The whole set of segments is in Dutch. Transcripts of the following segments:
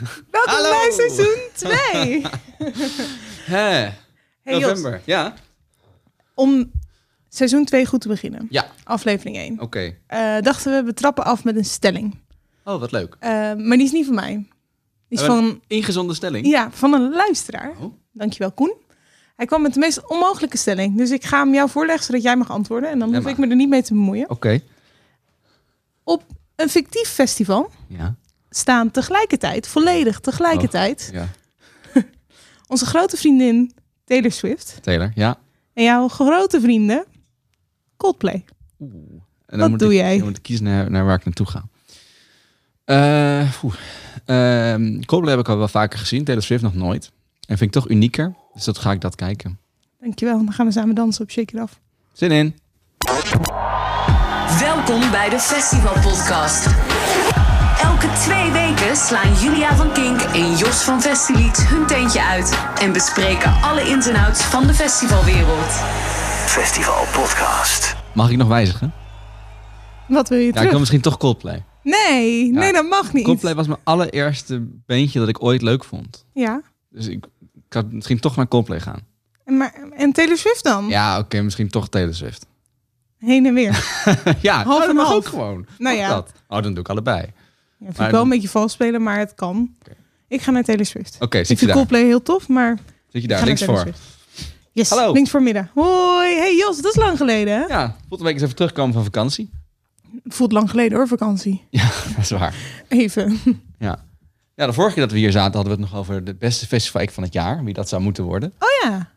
Welkom Hallo. bij seizoen 2. Hè, Hey Jos, november. Ja? om seizoen 2 goed te beginnen, Ja, aflevering 1, oké. eh, dachten we, we trappen af met een stelling. Oh, wat leuk. Eh, maar die is niet van mij. Die is Eh, van, Ingezonde stelling. ja, van een luisteraar. Oh. Dankjewel, Koen. Hij kwam met de meest onmogelijke stelling. Dus ik ga hem jou voorleggen, zodat jij mag antwoorden. En dan Ja, hoef maar- ik me er niet mee te bemoeien. Oké. Op een fictief festival Ja. Staan tegelijkertijd, volledig tegelijkertijd, ja. onze grote vriendin Taylor Swift Taylor, ja. en jouw grote vrienden Coldplay. Oeh. En Wat moet doe ik, jij? Dan moet ik kiezen naar, naar waar ik naartoe ga. Eh, oeh. Ehm, Coldplay heb ik al wel vaker gezien. Taylor Swift nog nooit. En vind ik toch unieker. Dus dat ga ik dat kijken. Dankjewel. Dan gaan we samen dansen op Shake It Off. Zin in. Welkom bij de Festival Podcast. Elke twee weken slaan Julia van Kink en Jos van Festilied hun tentje uit en bespreken alle ins en outs van de festivalwereld. Festival Podcast. Mag ik nog wijzigen? Wat wil je Ja, ik terug? wil misschien toch Coldplay. Nee, nee, dat mag niet. Coldplay was mijn allereerste beentje dat ik ooit leuk vond. Ja. Dus ik, ik had misschien toch naar Coldplay gaan. En, maar, en Taylor Swift dan? Ja, oké, misschien toch Taylor Swift. Heen en weer. ja, Half dat en mag half. ook gewoon. Nou Mag ja. Dat. Oh, dan doe ik allebei. Ja, vind ik wel dan- een beetje vals spelen, maar het kan. Ik ga naar Taylor Swift. Oké, ik zit je vind daar? Coldplay heel tof, maar Zit je ik daar, links voor? Yes, Hallo. links voor midden. Hoi, hey Jos, dat is lang geleden hè? Ja, voelt een week eens even terugkomen van vakantie. Voelt lang geleden hoor, vakantie. Ja, dat is waar. Even. Ja. ja, de vorige keer dat we hier zaten hadden we het nog over de beste festival van het jaar. Wie dat zou moeten worden. Oh ja.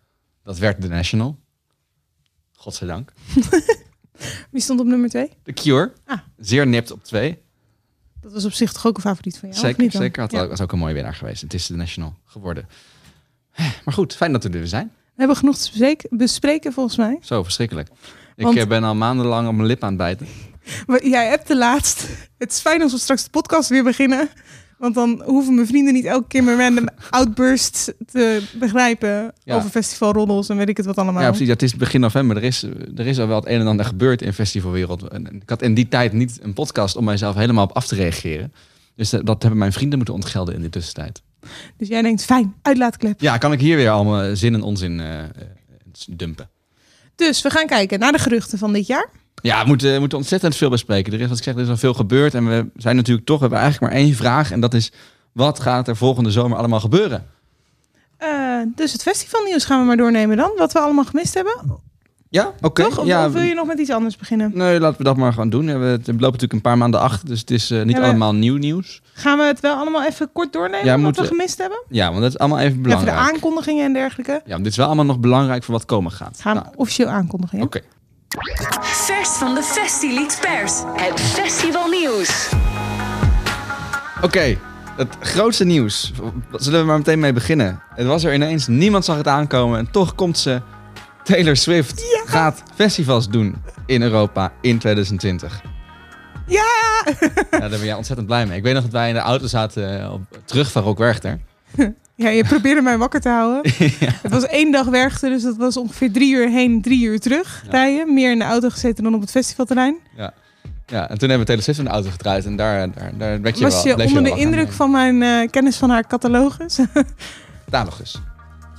Dat werd The National. Godzijdank. Wie stond op nummer twee? The Cure. Ah. Zeer nipt op twee. Dat was op zich toch ook een favoriet van jou? zeker, zeker. Had, Ja. was ook een mooie winnaar geweest. Het is The National geworden. Maar goed, fijn dat we er weer zijn. We hebben genoeg te bespreken, volgens mij. Zo, verschrikkelijk. Ik Want- eh, ben al maandenlang op mijn lip aan het bijten. Maar jij hebt de laatst. Het is fijn als we straks de podcast weer beginnen. Want dan hoeven mijn vrienden niet elke keer mijn random outbursts te begrijpen. Ja. Over festivalroddels en weet ik het wat allemaal. Ja, precies. Het is begin november. Er is, er is al wel het een en ander gebeurd in festivalwereld. Ik had in die tijd niet een podcast om mijzelf helemaal op af te reageren. Dus dat, dat hebben mijn vrienden moeten ontgelden in de tussentijd. Dus jij denkt, fijn, uitlaatklep. Ja, kan ik hier weer allemaal zin en onzin eh, eh, dumpen. Dus we gaan kijken naar de geruchten van dit jaar. Ja, we moeten, we moeten ontzettend veel bespreken. Er is, wat ik zeg, er is al veel gebeurd. En we zijn natuurlijk toch, we hebben eigenlijk maar één vraag. En dat is, wat gaat er volgende zomer allemaal gebeuren? Eh, dus het festivalnieuws gaan we maar doornemen dan. Wat we allemaal gemist hebben. Ja, oké. Toch? Of, Ja, of wil je nog met iets anders beginnen? Nee, laten we dat maar gewoon doen. We, lopen natuurlijk een paar maanden achter. Dus het is eh, niet Ja, we- allemaal nieuw nieuws. Gaan we het wel allemaal even kort doornemen? Ja, wat moeten- we gemist hebben? Ja, want dat is allemaal even Even belangrijk. de aankondigingen en dergelijke. Ja, maar dit is wel allemaal nog belangrijk voor wat komen gaat. Gaan we Nou, officieel aankondigen. Oké. Vers van de Festilied Pers. Het festivalnieuws. Oké, het grootste nieuws. Zullen we maar meteen mee beginnen. Het was er ineens, niemand zag het aankomen en toch komt ze. Taylor Swift gaat festivals doen in Europa in 2020. Ja! Ja, daar ben jij ontzettend blij mee. Ik weet nog dat wij in de auto zaten eh, op, terug van Rock Werchter. Ja, je probeerde mij wakker te houden. Het was één dag werkte, dus dat was ongeveer drie uur heen, drie uur terug Ja. rijden. Meer in de auto gezeten dan op het festivalterrein. Ja. ja, en toen hebben we Swift in de auto gedraaid en daar, daar, daar werd je was wel, je onder de indruk van mijn eh, kennis van haar catalogus? Catalogus.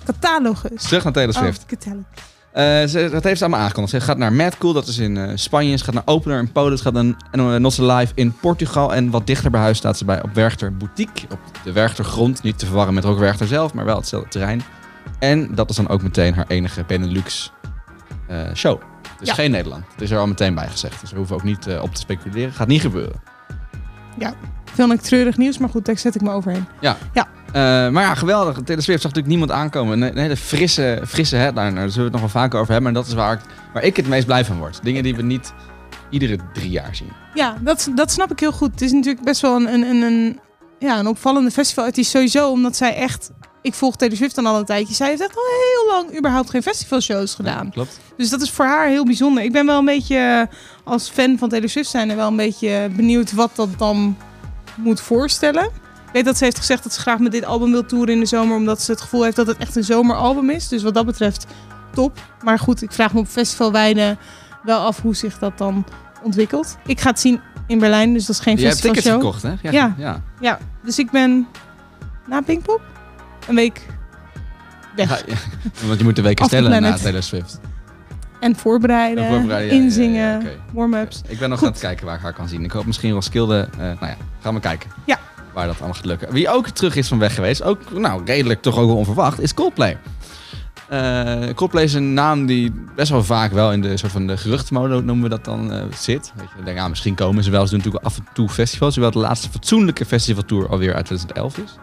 catalogus. Terug naar Taylor Oh, catalogus. Eh, ze, dat heeft ze allemaal aangekondigd. Ze gaat naar Mad Cool, dat is in eh, Spanje. Ze gaat naar Opener in Polen. Ze gaat naar uh, Not So Live in Portugal. En wat dichter bij huis staat ze bij op Werchter Boutique. Op de Werchter grond. Niet te verwarren met ook Werchter zelf, maar wel hetzelfde terrein. En dat is dan ook meteen haar enige Benelux eh, show. Dus Ja. geen Nederland. Dat is er al meteen bij gezegd. Dus we hoeven ook niet eh, op te speculeren. Gaat niet gebeuren. Vind ik treurig nieuws, maar goed, daar zet ik me overheen. Eh, maar ja, geweldig. Taylor Swift zag natuurlijk niemand aankomen. Een, een hele frisse, frisse headliner. Daar zullen we het nog wel vaker over hebben. Maar dat is waar ik, waar ik het meest blij van word. Dingen die we niet iedere drie jaar zien. Ja, dat, dat snap ik heel goed. Het is natuurlijk best wel een, een, een, een, ja, een opvallende festival. Het is sowieso omdat zij echt... Ik volg Taylor Swift dan al een tijdje. Zij heeft echt al heel lang überhaupt geen festivalshows gedaan. Ja, klopt. Dus dat is voor haar heel bijzonder. Ik ben wel een beetje, eh, als fan van Taylor Swift zijn, er wel een beetje benieuwd wat dat dan moet voorstellen. Ik weet dat ze heeft gezegd dat ze graag met dit album wil toeren in de zomer, omdat ze het gevoel heeft dat het echt een zomeralbum is. Dus wat dat betreft top. Maar goed, ik vraag me op festivalweide wel af hoe zich dat dan ontwikkelt. Ik ga het zien in Berlijn, dus dat is geen Je hebt tickets festivalshow. gekocht, hè? Ja. ja. Ja, dus ik ben na Pinkpop. Een week weg. Ja, ja, want je moet de weken stellen na. Taylor Swift. En voorbereiden, En voorbereiden, ja, ja, ja, inzingen, warm-ups. Ik ben nog Goed. aan het kijken waar ik haar kan zien. Ik hoop misschien Roskilde. eh nou ja, gaan we kijken. Ja. Waar dat allemaal gaat lukken. Wie ook terug is van weg geweest, ook nou, redelijk toch ook wel onverwacht, is Coldplay. Eh, Coldplay is een naam die best wel vaak wel in de soort van de geruchtmode noemen we dat dan eh, zit. Weet je, denk ah, misschien komen ze wel. Ze doen natuurlijk af en toe festivals. Hoewel de laatste fatsoenlijke festivaltour alweer uit 2011 is.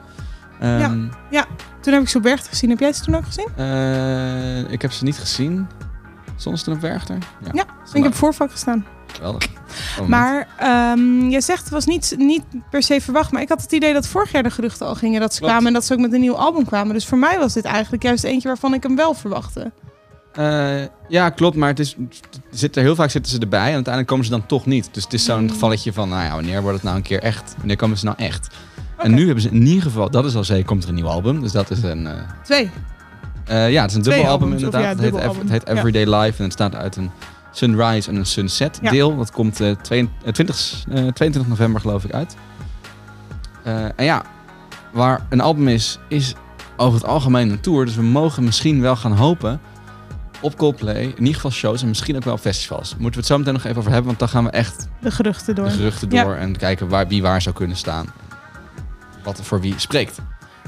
Ehm, Toen heb ik zo Bergt gezien. Heb jij ze toen ook gezien? eh, ik heb ze niet gezien. Soms toen op Werchter. Ja, Ik heb voorvak gestaan. Geweldig. Oh, Maar ehm jij zegt het was niet, niet per se verwacht. Maar ik had het idee dat vorig jaar de geruchten al gingen dat ze Klopt. kwamen. En dat ze ook met een nieuw album kwamen. Dus voor mij was dit eigenlijk juist eentje waarvan ik hem wel verwachtte. Eh, ja, klopt. Maar het is, zit er, heel vaak zitten ze erbij en uiteindelijk komen ze dan toch niet. Dus het is zo'n Mm. gevalletje van, nou ja, wanneer wordt het nou een keer echt? Wanneer komen ze nou echt? En nu hebben ze in ieder geval, dat is al zeker, komt er een nieuw album. Dus dat is een, eh, Twee. eh, ja, het is een dubbel album inderdaad. ja, het, heet, het Ja. Everyday Life en het staat uit een Sunrise en een Sunset Ja. deel. Dat komt eh, twee- eh, 20, eh, 22 november geloof ik uit. Eh, en ja, waar een album is, is over het algemeen een tour. Dus we mogen misschien wel gaan hopen op Coldplay. In ieder geval shows en misschien ook wel festivals. Moeten we het zo meteen nog even over hebben, want dan gaan we echt De geruchten door. de geruchten Ja. door en kijken waar, wie waar zou kunnen staan. Wat er voor wie spreekt.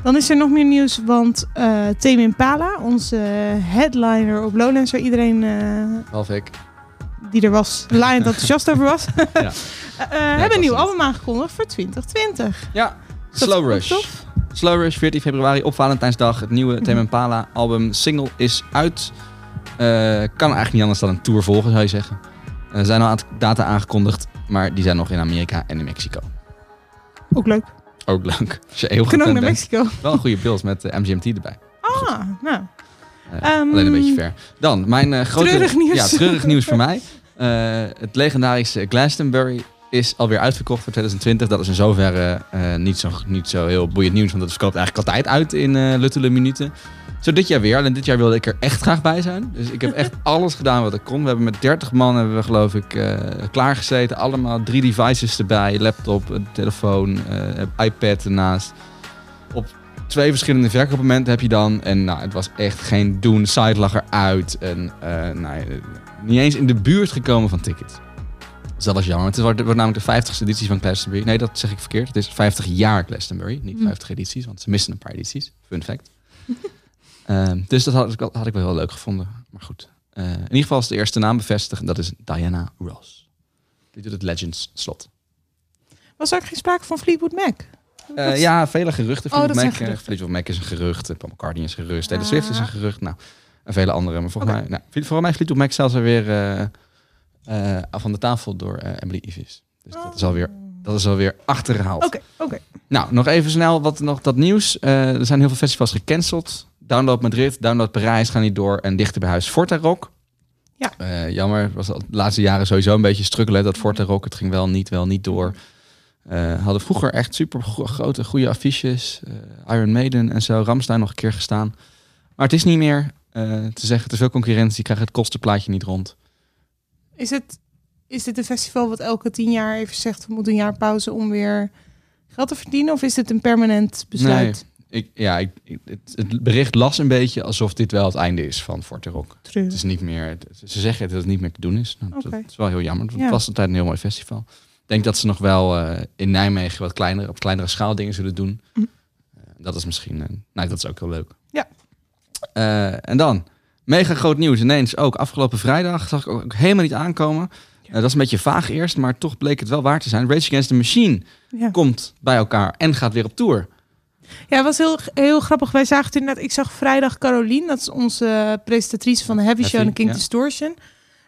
Dan is er nog meer nieuws, want eh Tame Impala, onze headliner op Lowlands, waar iedereen eh, Behalve ik. Die er was, laaiend enthousiast over was, Ja. eh, eh, hebben een nieuw album aangekondigd voor 2020. Ja, Slow Rush. tof? Slow Rush, 14 februari op Valentijnsdag. Het nieuwe Tame Impala album single is uit. Eh, kan eigenlijk niet anders dan een tour volgen, zou je zeggen. Er zijn al een aantal data aangekondigd, maar die zijn nog in Amerika en in Mexico. Ook leuk. Ook leuk. Als je heel goed naar. Mexico. Wel een goede beeld met de MGMT erbij. Ah, nou. Eh, Ehm, alleen een beetje ver. Dan, mijn eh, grote... treurig nieuws. Ja, treurig nieuws voor mij. Eh, het legendarische Glastonbury is alweer uitverkocht voor 2020. Dat is in zoverre eh, niet, zo, niet zo heel boeiend nieuws, want dat verkoopt eigenlijk altijd uit in eh luttele minuten. Zo dit jaar weer. Alleen dit jaar wilde ik er echt graag bij zijn. Dus ik heb echt alles gedaan wat ik kon. We hebben met 30 man hebben we geloof ik klaargezeten. Allemaal drie devices erbij. Laptop, telefoon, iPad ernaast. Op twee verschillende verkoopmomenten heb je dan. En nou, het was echt geen doen. Site lag eruit. En nou, niet eens in de buurt gekomen van tickets. Dus dat was jammer. Het wordt, namelijk de 50ste editie van Glastonbury. Nee, dat zeg ik verkeerd. Het is 50 jaar Glastonbury. Niet Hm. 50 edities, want ze missen een paar edities. Fun fact. Ehm, dus dat had ik, wel- had ik wel heel leuk gevonden. Maar goed. Eh, in ieder geval is de eerste naam bevestigd. En dat is Diana Ross. Die doet het Legends slot. Was er ook geen sprake van Fleetwood Mac? Eh, is- ja, vele geruchten. Oh, Fleetwood Mac, eh, geruchten. Fleetwood Mac is een gerucht. Paul McCartney is een gerucht. Taylor Ah. Swift is een gerucht. Nou, en vele andere. Maar volgens Oké. mij, nou, volgens mij Fleetwood Mac zelfs alweer eh eh, af van de tafel door eh, Emily Ivis. Dus dat is alweer, dat is alweer achtergehaald. Oké, oké. Nou, nog even snel wat nog dat nieuws. Er zijn heel veel festivals gecanceld. Download Madrid, Download Parijs gaan niet door. En dichter bij huis Forte Rock. Ja. Eh, jammer, was de laatste jaren sowieso een beetje struggelen. Dat Forte Rock, het ging wel niet, wel niet door. Hadden vroeger echt super gro- grote, goede affiches. Iron Maiden en zo. Ramstein nog een keer gestaan. Maar het is niet meer eh, te zeggen, te veel concurrentie. Krijg het kostenplaatje niet rond. Is, het, is dit een festival wat elke tien jaar even zegt... we moeten een jaar pauze om weer geld te verdienen? Of is dit een permanent besluit? Ik, ja, ik, het, het bericht las een beetje alsof dit wel het einde is van Forte Rock. Het is niet meer, ze zeggen dat het niet meer te doen is. Nou. Dat is wel heel jammer. want Het Ja. was altijd een heel mooi festival. Ik denk dat ze nog wel eh, in Nijmegen wat kleinere, op kleinere schaal dingen zullen doen. Hm. Eh, dat is misschien, nou, dat is ook heel leuk. Eh, en dan, mega groot nieuws ineens. Ook afgelopen vrijdag zag ik ook helemaal niet aankomen. Eh, dat is een beetje vaag eerst, maar toch bleek het wel waar te zijn. Rage Against the Machine Ja. komt bij elkaar en gaat weer op tour. Ja, het was heel, heel grappig. Wij zagen het inderdaad. Ik zag vrijdag Caroline, dat is onze presentatrice van de Heavy, Show en King ja. Distortion.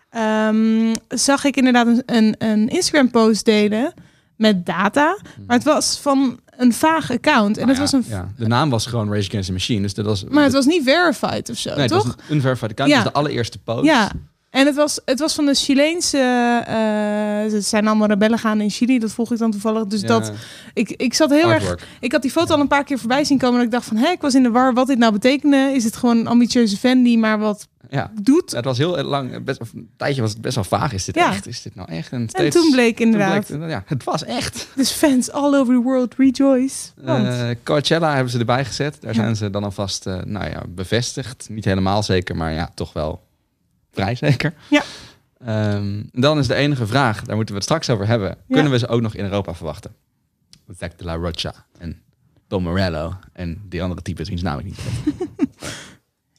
Ehm, zag ik inderdaad een, een, een Instagram post delen met data. Maar het was van een vaag account. En Nou het ja, was een, ja, de naam was gewoon Rage Against the Machine. Dus dat was, Maar het was niet verified of zo, nee, het toch? was een unverified account. Ja. De allereerste post. Ja, En het was, het was van de Chileense... eh ze zijn allemaal rebellen gaan in Chili. Dat volg ik dan toevallig. Dus Ja, dat... Ik, ik zat heel erg... Ik had die foto al een paar keer voorbij zien komen. En ik dacht van, hé, ik was in de war wat dit nou betekende. Is het gewoon een ambitieuze fan die maar wat Ja. doet? Het was heel lang, best, een tijdje was het best wel vaag. Is dit echt? Is dit nou echt? En, En toen bleek toen inderdaad. bleek- ja, het was echt. Dus fans all over the world rejoice. Want, Eh, Coachella hebben ze erbij gezet. Daar zijn ze dan alvast eh, nou ja, bevestigd. Niet helemaal zeker, maar ja, toch wel vrij zeker. Ja. Ehm, dan is de enige vraag, daar moeten we het straks over hebben. Kunnen we ze ook nog in Europa verwachten? Zack de la Rocha en Tom Morello en die andere types wiens naam ik niet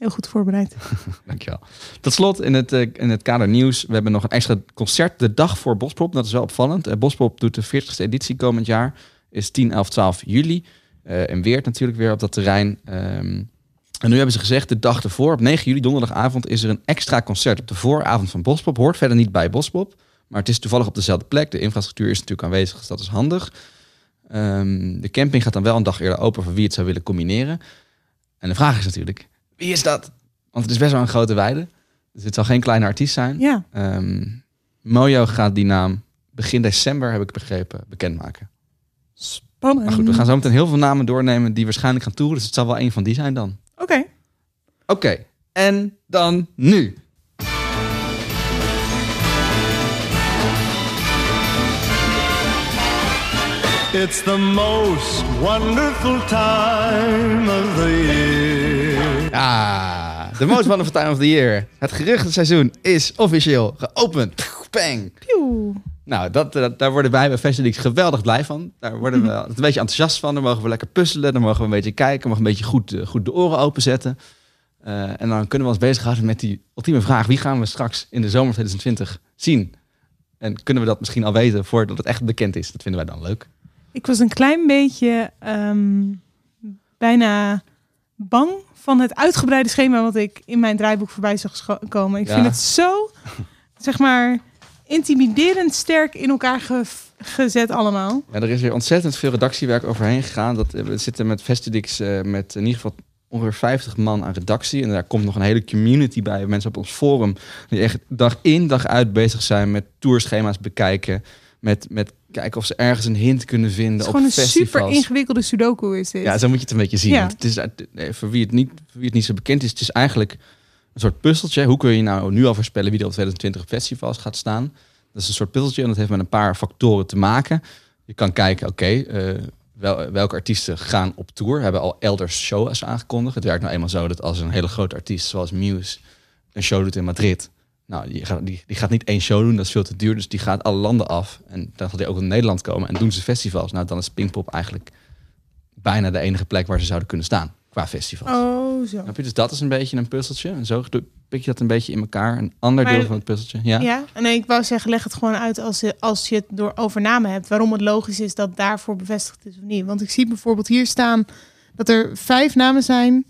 heel goed voorbereid. Dankjewel. Tot slot, in het, eh, in het kader nieuws, we hebben nog een extra concert de dag voor Bospop. Dat is wel opvallend. Eh, Bospop doet de 40ste editie komend jaar. Is 10, 11, 12 juli. Eh, en Weert natuurlijk weer op dat terrein. Ehm, en nu hebben ze gezegd, de dag ervoor, op 9 juli, donderdagavond, is er een extra concert op de vooravond van Bospop. Hoort verder niet bij Bospop, maar het is toevallig op dezelfde plek. De infrastructuur is natuurlijk aanwezig, dus dat is handig. Ehm, de camping gaat dan wel een dag eerder open voor wie het zou willen combineren. En de vraag is natuurlijk, wie is dat? Want het is best wel een grote weide. Dus het zal geen kleine artiest zijn. Ja, Ehm, Mojo gaat die naam begin december, heb ik begrepen, bekendmaken. spannend. Maar goed, we gaan zo meteen heel veel namen doornemen die waarschijnlijk gaan toeren. Dus het zal wel een van die zijn dan. Oké. Oké, en dan nu. It's the most wonderful time of the year. Ja, de most wonderful time of the year. Het geruchtenseizoen is officieel geopend. Pff, Bang. Pieuw. Nou, dat, dat- daar worden wij bij Festivalix geweldig blij van. Daar worden we altijd een beetje enthousiast van. Dan mogen we lekker puzzelen. Dan mogen we een beetje kijken. mogen een beetje goed, eh, goed de oren openzetten. Eh, en dan kunnen we ons bezighouden met die ultieme vraag. Wie gaan we straks in de zomer 2020 zien? En kunnen we dat misschien al weten voordat het echt bekend is? Dat vinden wij dan leuk. Ik was een klein beetje ehm, bijna bang van het uitgebreide schema wat ik in mijn draaiboek voorbij zag komen. Ik Ja. vind het zo, zeg maar, intimiderend sterk in elkaar ge- gezet allemaal. Ja, er is weer ontzettend veel redactiewerk overheen gegaan. Dat, we zitten met Festidix eh, met in ieder geval ongeveer 50 man aan redactie. En daar komt nog een hele community bij. Mensen op ons forum die echt dag in dag uit bezig zijn met tourschema's bekijken. Met, met kijken of ze ergens een hint kunnen Het vinden is op gewoon een festivals. super ingewikkelde sudoku is dit. Ja, zo moet je het een beetje zien. Ja. Het is, nee, voor, wie het niet, voor wie het niet zo bekend is, het is eigenlijk een soort puzzeltje. Hoe kun je nou nu al voorspellen wie er op 2020 op festivals gaat staan? Dat is een soort puzzeltje en dat heeft met een paar factoren te maken. Je kan kijken, oké, eh, wel, welke artiesten gaan op tour? Hebben al elders shows aangekondigd. Het werkt nou eenmaal zo dat als een hele grote artiest zoals Muse een show doet in Madrid... Nou, die gaat, die, die gaat niet één show doen, dat is veel te duur. Dus die gaat alle landen af. En dan gaat hij ook in Nederland komen. En doen ze festivals. Nou, dan is Pinkpop eigenlijk bijna de enige plek waar ze zouden kunnen staan. Qua festivals. Oh, zo. Snap je? Dus dat is een beetje een puzzeltje. En zo pik je dat een beetje in elkaar. Een ander Maar- deel van het puzzeltje. Ja? Ja, en nee, ik wou zeggen, leg het gewoon uit als je, als je het door overname hebt. Waarom het logisch is dat daarvoor bevestigd is of niet. Want ik zie bijvoorbeeld hier staan dat er vijf namen zijn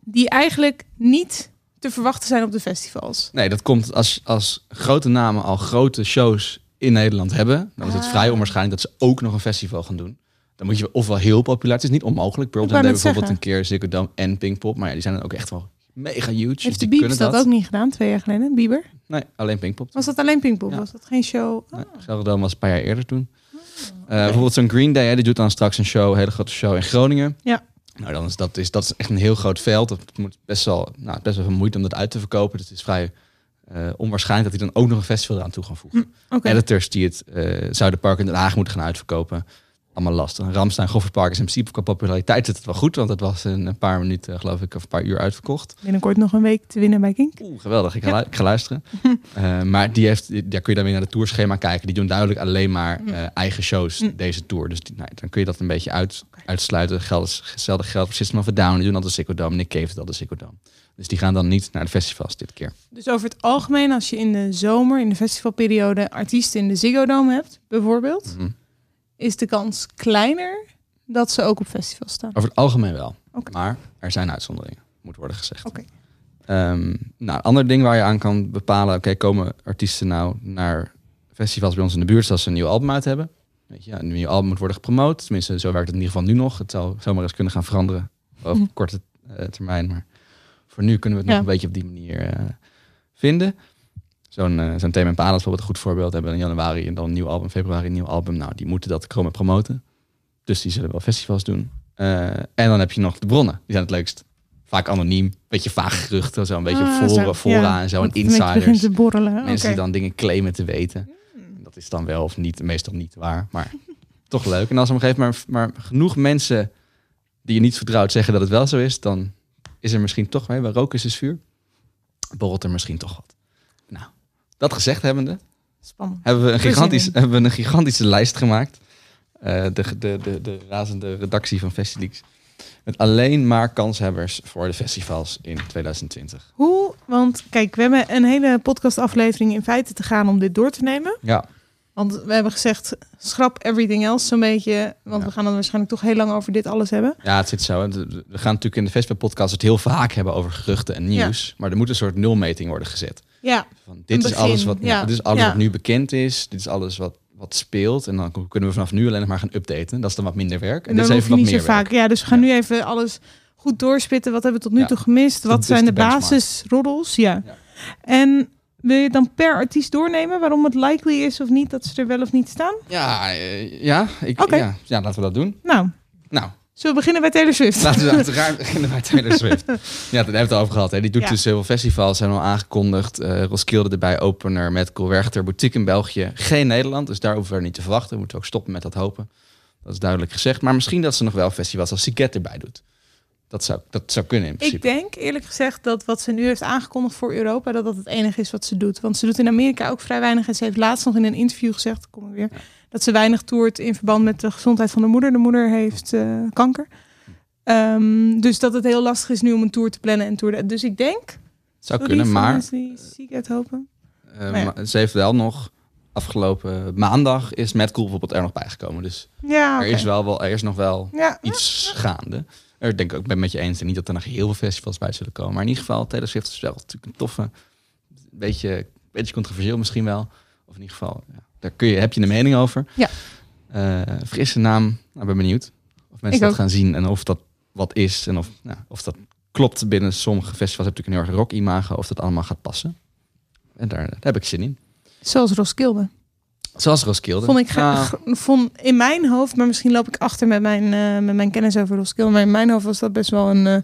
die eigenlijk niet te verwachten zijn op de festivals. Nee, dat komt als, als grote namen al grote shows in Nederland hebben. Dan is het Ah. vrij onwaarschijnlijk dat ze ook nog een festival gaan doen. Dan moet je ofwel heel populair. Het is niet onmogelijk. Pearl Jam net bijvoorbeeld een keer Ziggo Dome en Pinkpop. Maar ja, die zijn dan ook echt wel mega huge. dus Heeft de die Biebs kunnen dat ook niet gedaan, twee jaar geleden? Bieber? Nee, alleen Pinkpop. Was dat alleen Pinkpop? Ja. Was dat geen show? Nee, Ziggo Dome was een paar jaar eerder toen. Eh, Bijvoorbeeld zo'n Green Day, hè, die doet dan straks een show, een hele grote show in Groningen. Ja. Nou, dan is dat, is, dat is echt een heel groot veld. Het moet best wel, nou, best wel veel moeite om dat uit te verkopen. Dus het is vrij eh, onwaarschijnlijk dat hij dan ook nog een festival eraan toe gaan voegen. Oké. Editors die het eh Zuiderpark in Den Haag moeten gaan uitverkopen. Allemaal lastig. Ramstein, Goffertpark is in principe qua populariteit zit het wel goed. Want het was in een paar minuten, geloof ik, of een paar uur uitverkocht. Binnenkort nog een week te winnen bij Kink. Oeh, geweldig. Ik ga, lu- ik ga luisteren. Eh, maar die heeft, daar kun je dan weer naar de tourschema kijken. Die doen duidelijk alleen maar eh, eigen shows Mm. deze tour. Dus die, nou, dan kun je dat een beetje uit, uitsluiten. Geld, hetzelfde geldt voor System of a Down. Die doen altijd Ziggo Dome. Nick Cave doet altijd Ziggo Dome. Dus die gaan dan niet naar de festivals dit keer. Dus over het algemeen, als je in de zomer, in de festivalperiode, artiesten in de Ziggo Dome hebt, bijvoorbeeld, Mhm. Is de kans kleiner dat ze ook op festivals staan. Over het algemeen wel. Maar er zijn uitzonderingen, moet worden gezegd. Oké. Ehm, nou, een ander ding waar je aan kan bepalen... oké, komen artiesten nou naar festivals bij ons in de buurt... als ze een nieuw album uit hebben? Weet je, ja, een nieuw album moet worden gepromoot. Tenminste, zo werkt het in ieder geval nu nog. Het zou zomaar eens kunnen gaan veranderen op Mhm. korte eh, termijn. Maar voor nu kunnen we het Ja. nog een beetje op die manier eh, vinden. Zo'n eh zo'n Thema is bijvoorbeeld een goed voorbeeld. Hebben in januari en dan een nieuw album, februari een nieuw album. Nou, die moeten dat komen promoten. Dus die zullen wel festivals doen. Eh, en dan heb je nog de bronnen. Die zijn het leukst. Vaak anoniem. Beetje vaag geruchten. Zo een beetje Ah, op zo, fora, fora ja. en zo. En insiders. te borrelen. Mensen. Hmm. die dan dingen claimen te weten. Dat is dan wel of niet, meestal niet waar. Maar toch leuk. En als op een gegeven moment maar, maar genoeg mensen die je niet vertrouwt zeggen dat het wel zo is, dan is er misschien toch, hè, waar rook is, is vuur. Borrelt er misschien toch wat. Nou, dat gezegd hebbende, Spannend. hebben we een, gigantisch, hebben we een gigantische lijst gemaakt. Eh, de, de, de, de razende redactie van Festileaks. Met alleen maar kanshebbers voor de festivals in 2020. Hoe? Want kijk, we hebben een hele podcastaflevering in feite te gaan om dit door te nemen. Ja, Want we hebben gezegd, schrap everything else zo'n beetje. Want Ja. we gaan dan waarschijnlijk toch heel lang over dit alles hebben. Ja, het zit zo. We gaan natuurlijk in de Festival-podcast het heel vaak hebben over geruchten en nieuws. Maar er moet een soort nulmeting worden gezet. Ja, Van, dit, is alles wat, ja. dit is alles wat nu bekend is. Dit is alles wat, wat speelt. En dan kunnen we vanaf nu alleen nog maar gaan updaten. Dat is dan wat minder werk. En, en dit is even wat niet meer vaak. Ja, dus we gaan nu even alles goed doorspitten. Wat hebben we tot nu Ja. toe gemist? Wat zijn de de basisroddels? Ja. Ja. En wil je dan per artiest doornemen waarom het likely is of niet dat ze er wel of niet staan? Ja, eh, ja, ik, ja, laten we dat doen. Nou, Nou, zullen we beginnen bij Taylor Swift? laten we uiteraard beginnen bij Taylor Swift. Ja, daar hebben we het al over gehad. Hè. Die doet Ja. dus heel veel festivals, zijn al aangekondigd. Eh Roskilde erbij, opener met Werchter, boutique in België. Geen Nederland, dus daar hoeven we niet te verwachten. We moeten ook stoppen met dat hopen. Dat is duidelijk gezegd. Maar misschien dat ze nog wel festivals als Siget erbij doet. Dat zou, dat zou kunnen in Ik principe. denk eerlijk gezegd dat wat ze nu heeft aangekondigd voor Europa, dat dat het enige is wat ze doet. Want ze doet in Amerika ook vrij weinig. En ze heeft laatst nog in een interview gezegd, kom ik weer, dat ze weinig toert in verband met de gezondheid van de moeder. De moeder heeft eh, kanker. Ehm, dus dat het heel lastig is nu om een tour te plannen en tour. Dus ik denk. zou sorry kunnen, maar die ziek uit hopen. ja. maar ze heeft wel nog... Afgelopen maandag is Mad Cool bijvoorbeeld er nog bijgekomen. Dus Ja, er, is wel, wel, er is nog wel ja. iets gaande. Er denk ik ook ben met je eens. En niet dat er nog heel veel festivals bij zullen komen. Maar in ieder geval, Taylor Swift is wel natuurlijk een toffe. Beetje, beetje controversieel misschien wel. Of in ieder geval, ja, daar kun je, heb je een mening over. Ja. Eh, frisse naam. Nou, ben benieuwd. Of mensen Ik dat ook. gaan zien. En of dat wat is. En of, nou, of dat klopt binnen sommige festivals. Heb natuurlijk een heel erg rock imago. Of dat allemaal gaat passen. En daar, daar heb ik zin in. Zoals Roskilde. Zoals Roskilde. Vond ik Nou, graag, vond in mijn hoofd, maar misschien loop ik achter met mijn, eh, met mijn kennis over Roskilde. Maar in mijn hoofd was dat best wel een eh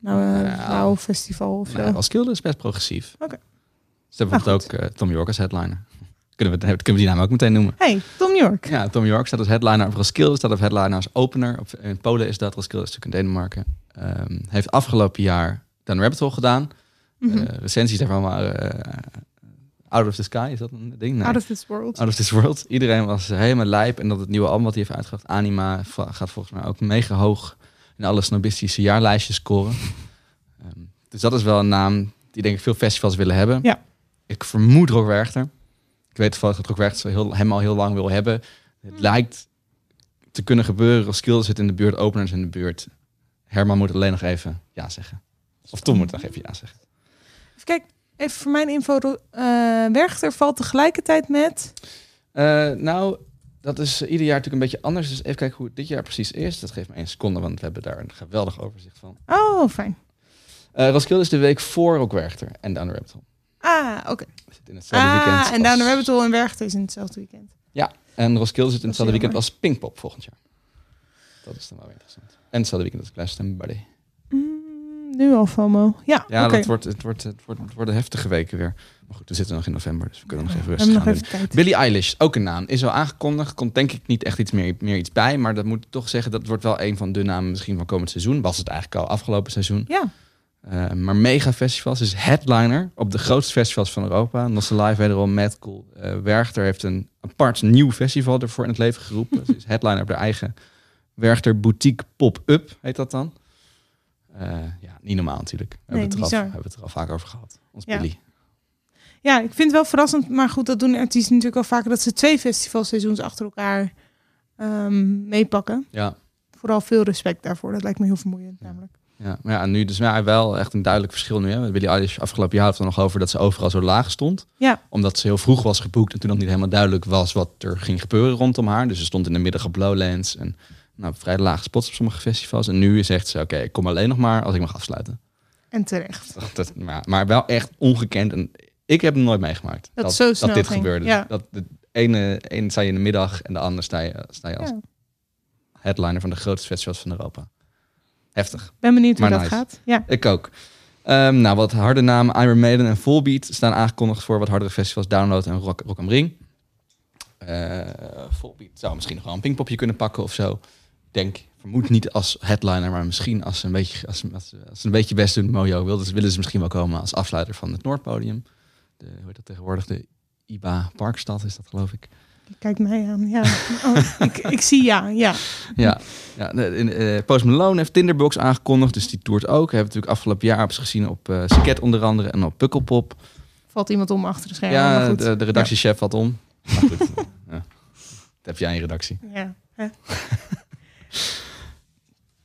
nou, eh, Nou, festival of. Nou, Roskilde is best progressief. Oké. Ze hebben Nou, bijvoorbeeld ook Tom York als headliner. Kunnen we, kunnen we die naam ook meteen noemen? Hey, Tom York. Ja, Tom York staat als headliner op Roskilde, staat als headliner als opener. Op, in Polen is dat, Roskilde is natuurlijk in Denemarken. Ehm, heeft afgelopen jaar Dan Rabbit Hole gedaan. Mhm. Eh, recensies daarvan waren eh, Out of the Sky, is dat een ding? Nee. Out of this world. Out of This World. Iedereen was helemaal lijp. En dat het nieuwe album wat hij heeft uitgebracht, Anima, gaat volgens mij ook mega hoog in alle snobistische jaarlijstjes scoren. Ehm, dus dat is wel een naam die denk ik veel festivals willen hebben. Ja. Ik vermoed Rock Werchter. Ik weet toevallig dat heel, hem al heel lang wil hebben. Het Hmm. lijkt te kunnen gebeuren. Roskilde zit in de buurt, openers in de buurt. Herman moet alleen nog even ja zeggen. Of Tom moet nog even ja zeggen. Even kijk, even voor mijn info. Eh, Werchter valt tegelijkertijd met... Eh, nou, dat is ieder jaar natuurlijk een beetje anders. Dus even kijken hoe het dit jaar precies is. Dat geeft me één seconde, want we hebben daar een geweldig overzicht van. Oh, fijn. Eh Roskilde is de week voor ook Werchter en Rabbit Hole. Ah, oké. In hetzelfde Ah, weekend. en Down the Rabbit Hole en Werchter is in hetzelfde weekend. Ja, en Roskilde zit in hetzelfde weekend als Pinkpop volgend jaar. Dat is dan wel weer interessant. En hetzelfde weekend als Glastonbury Buddy. Mm, nu al FOMO. Ja, Ja, dat wordt, het, wordt, het, wordt, het worden heftige weken weer. Maar goed, we zitten nog in november, dus we kunnen nog even rustig gaan nog doen. even tijd. Billie Eilish, ook een naam. Is al aangekondigd. Komt denk ik niet echt iets meer, meer iets bij. Maar dat moet ik toch zeggen, dat wordt wel een van de namen misschien van komend seizoen. Was het eigenlijk al afgelopen seizoen. Ja, Eh, maar mega festivals is headliner op de grootste festivals van Europa. Nosse Live wederom, Mad Cool. Eh, Werchter heeft een apart nieuw festival ervoor in het leven geroepen. Ze is headliner op de eigen Werchter Boutique Pop-Up, heet dat dan. Eh, ja, niet normaal natuurlijk. We Nee, hebben, het al, hebben het er al vaak over gehad. Ons Ja. Billy. Ja, ik vind het wel verrassend. Maar goed, dat doen artiesten natuurlijk al vaker. Dat ze twee festivalseizoens achter elkaar ehm, meepakken. Ja. Vooral veel respect daarvoor. Dat lijkt me heel vermoeiend namelijk. Ja, maar ja, nu dus ja, wel echt een duidelijk verschil nu. Hè. Billie Eilish afgelopen jaar had het er nog over dat ze overal zo laag stond. Ja. Omdat ze heel vroeg was geboekt en toen nog niet helemaal duidelijk was wat er ging gebeuren rondom haar. Dus ze stond in de middag op Lowlands en nou, vrij lage spots op sommige festivals. En nu zegt ze, oké, ik kom alleen nog maar als ik mag afsluiten. En terecht. Dat, maar, maar wel echt ongekend. En ik heb hem nooit meegemaakt. Dat het zo snel dit ging. gebeurde. Ja. Dat de ene, ene sta je in de middag en de ander sta je, sta je als Ja. headliner van de grootste festivals van Europa. Heftig. Ben benieuwd hoe Maar dat nice. gaat. Ja. Ik ook. Ehm, nou, wat harde namen. Iron Maiden en Volbeat staan aangekondigd voor wat hardere festivals. Download en Rock, Rock am Ring. Eh Volbeat zou misschien nog wel een pingpopje kunnen pakken of zo. Denk, vermoed niet als headliner, maar misschien als ze een beetje, als, als, ze- als ze een beetje best doen. Mojo wilden ze, willen ze misschien wel komen als afsluiter van het Noordpodium. De, hoe heet dat tegenwoordig? De IBA Parkstad is dat, geloof ik. Kijk mij aan. Ja. Oh, ik, ik zie ja. Ja. Ja, ja eh, Post Malone heeft Tinderbox aangekondigd, dus die toert ook. We hebben natuurlijk afgelopen jaar hebben ze gezien op eh Sket onder andere en op Pukkelpop. Valt iemand om achter de schermen. Ja, goed. de, de redactiechef had om. Maar goed, ja. dat heb jij in redactie. Ja. Hè.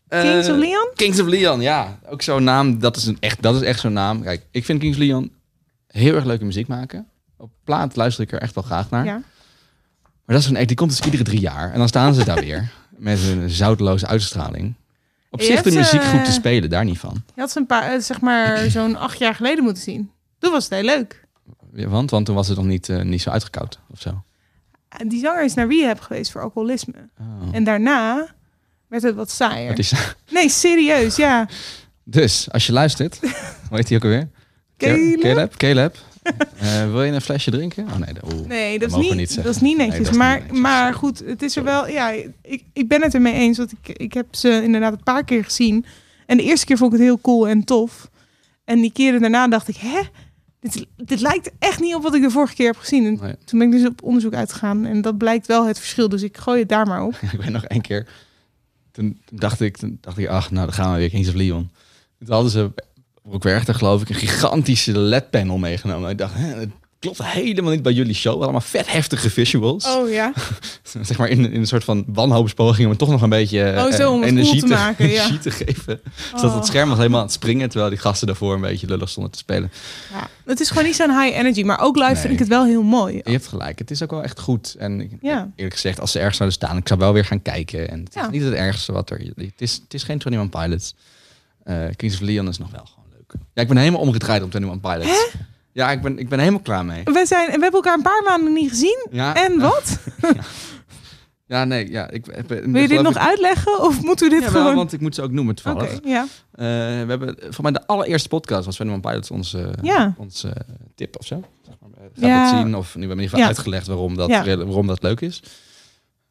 Eh, Kings of Leon? Kings of Leon, ja. Ook zo'n naam, dat is, een echt, dat is echt zo'n naam. Kijk, ik vind Kings of Leon heel erg leuke muziek maken. Op plaat luister ik er echt wel graag naar. Ja. Maar dat is een act, die komt dus iedere drie jaar. En dan staan ze daar weer. Met een zoutloze uitstraling. Op Je zich de muziek eh, goed te spelen, daar niet van. Je had ze een paar, eh, zeg maar, zo'n acht jaar geleden moeten zien. Toen was het heel leuk. Ja, Want, want toen was het nog niet, eh, niet zo uitgekoud of zo. En Die zanger is naar rehab geweest voor alcoholisme. Oh. En daarna werd het wat saaier. Is, Nee, serieus, ja. dus, als je luistert, hoe heet hij ook alweer? Caleb? Caleb? Caleb? Eh, wil je een flesje drinken? Oh nee, dat. Nee, dat is niet, dat is niet netjes. is maar, niet netjes. maar goed, het is er wel. Ja, ik, ik ben het ermee eens. Want ik, ik heb ze inderdaad een paar keer gezien. En de eerste keer vond ik het heel cool en tof. En die keren daarna dacht ik, hè? Dit, dit lijkt echt niet op wat ik de vorige keer heb gezien. En Nee. toen ben ik dus op onderzoek uitgegaan. En dat blijkt wel het verschil. Dus ik gooi het daar maar op. ik weet nog één keer. Toen, toen dacht ik, toen dacht ik, ach, nou dan gaan we weer Kings of Leon. Toen hadden ze, ook Werchter geloof ik, een gigantische LED-panel meegenomen. Ik dacht, hè, het klopt helemaal niet bij jullie show. Allemaal vet heftige visuals. Oh ja. Zeg maar in, in een soort van wanhoopspoging om het toch nog een beetje eh, Oh, zo, om energie, cool te te, maken, ja. energie te geven. Zodat Oh. het scherm was helemaal aan het springen, terwijl die gasten daarvoor een beetje lullig stonden te spelen. ja. Het is gewoon niet zo'n high energy. Maar ook live Nee. vind ik het wel heel mooi. Je hebt gelijk, het is ook wel echt goed. En Ja. eerlijk gezegd, als ze ergens zouden staan, ik zou wel weer gaan kijken. En het is niet het ergste wat er... Het is, het is geen 21 Pilots. Eh Kings of Leon is nog wel gewoon. Ja, ik ben helemaal omgedraaid om 21 Pilots. Ja, ik ben, ik ben helemaal klaar mee. We, zijn, we hebben elkaar een paar maanden niet gezien. Ja, En wat? ja nee, ja. Ik, ik, Wil je dit nog uitleggen? Of moeten we dit Ja, wel, gewoon... want ik moet ze ook noemen Oké, toevallig. ja. Eh, we hebben, voor mij de allereerste podcast was 21 Pilots onze, Ja. onze tip of zo. Zeg maar, eh, Ga Ja. dat zien. Of nu hebben we in ieder geval uitgelegd waarom dat, waarom dat leuk is.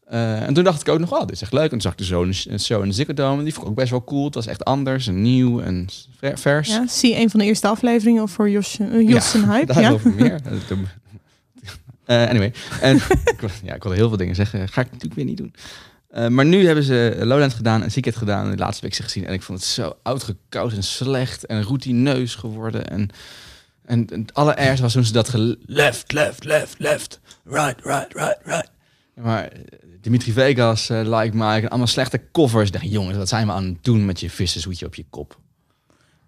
Eh, en toen dacht ik ook nog, oh, dit is echt leuk. En toen zag ik de zo'n een show in de Ziggo Dome. En die vond ik ook best wel cool. Het was echt anders en nieuw en ver- vers. ja. Zie een van de eerste afleveringen voor Jos, uh, Jos en Hype. Ja. Daarover meer. Eh, Eh, anyway. En, ja, ik wilde heel veel dingen zeggen. Ga ik natuurlijk weer niet doen. Eh, maar nu hebben ze Lowlands gedaan en Secret gedaan. De laatste week ze gezien. En ik vond het zo uitgekoud en slecht. En routineus geworden. En, en, en het allerergste was toen ze dat left, left, left, left. Right, right, right, right. Ja, Maar eh, Dimitri Vegas, eh, Like Mike. En allemaal slechte covers. Dacht, jongens, wat zijn we aan het doen met je vissenzoetje op je kop?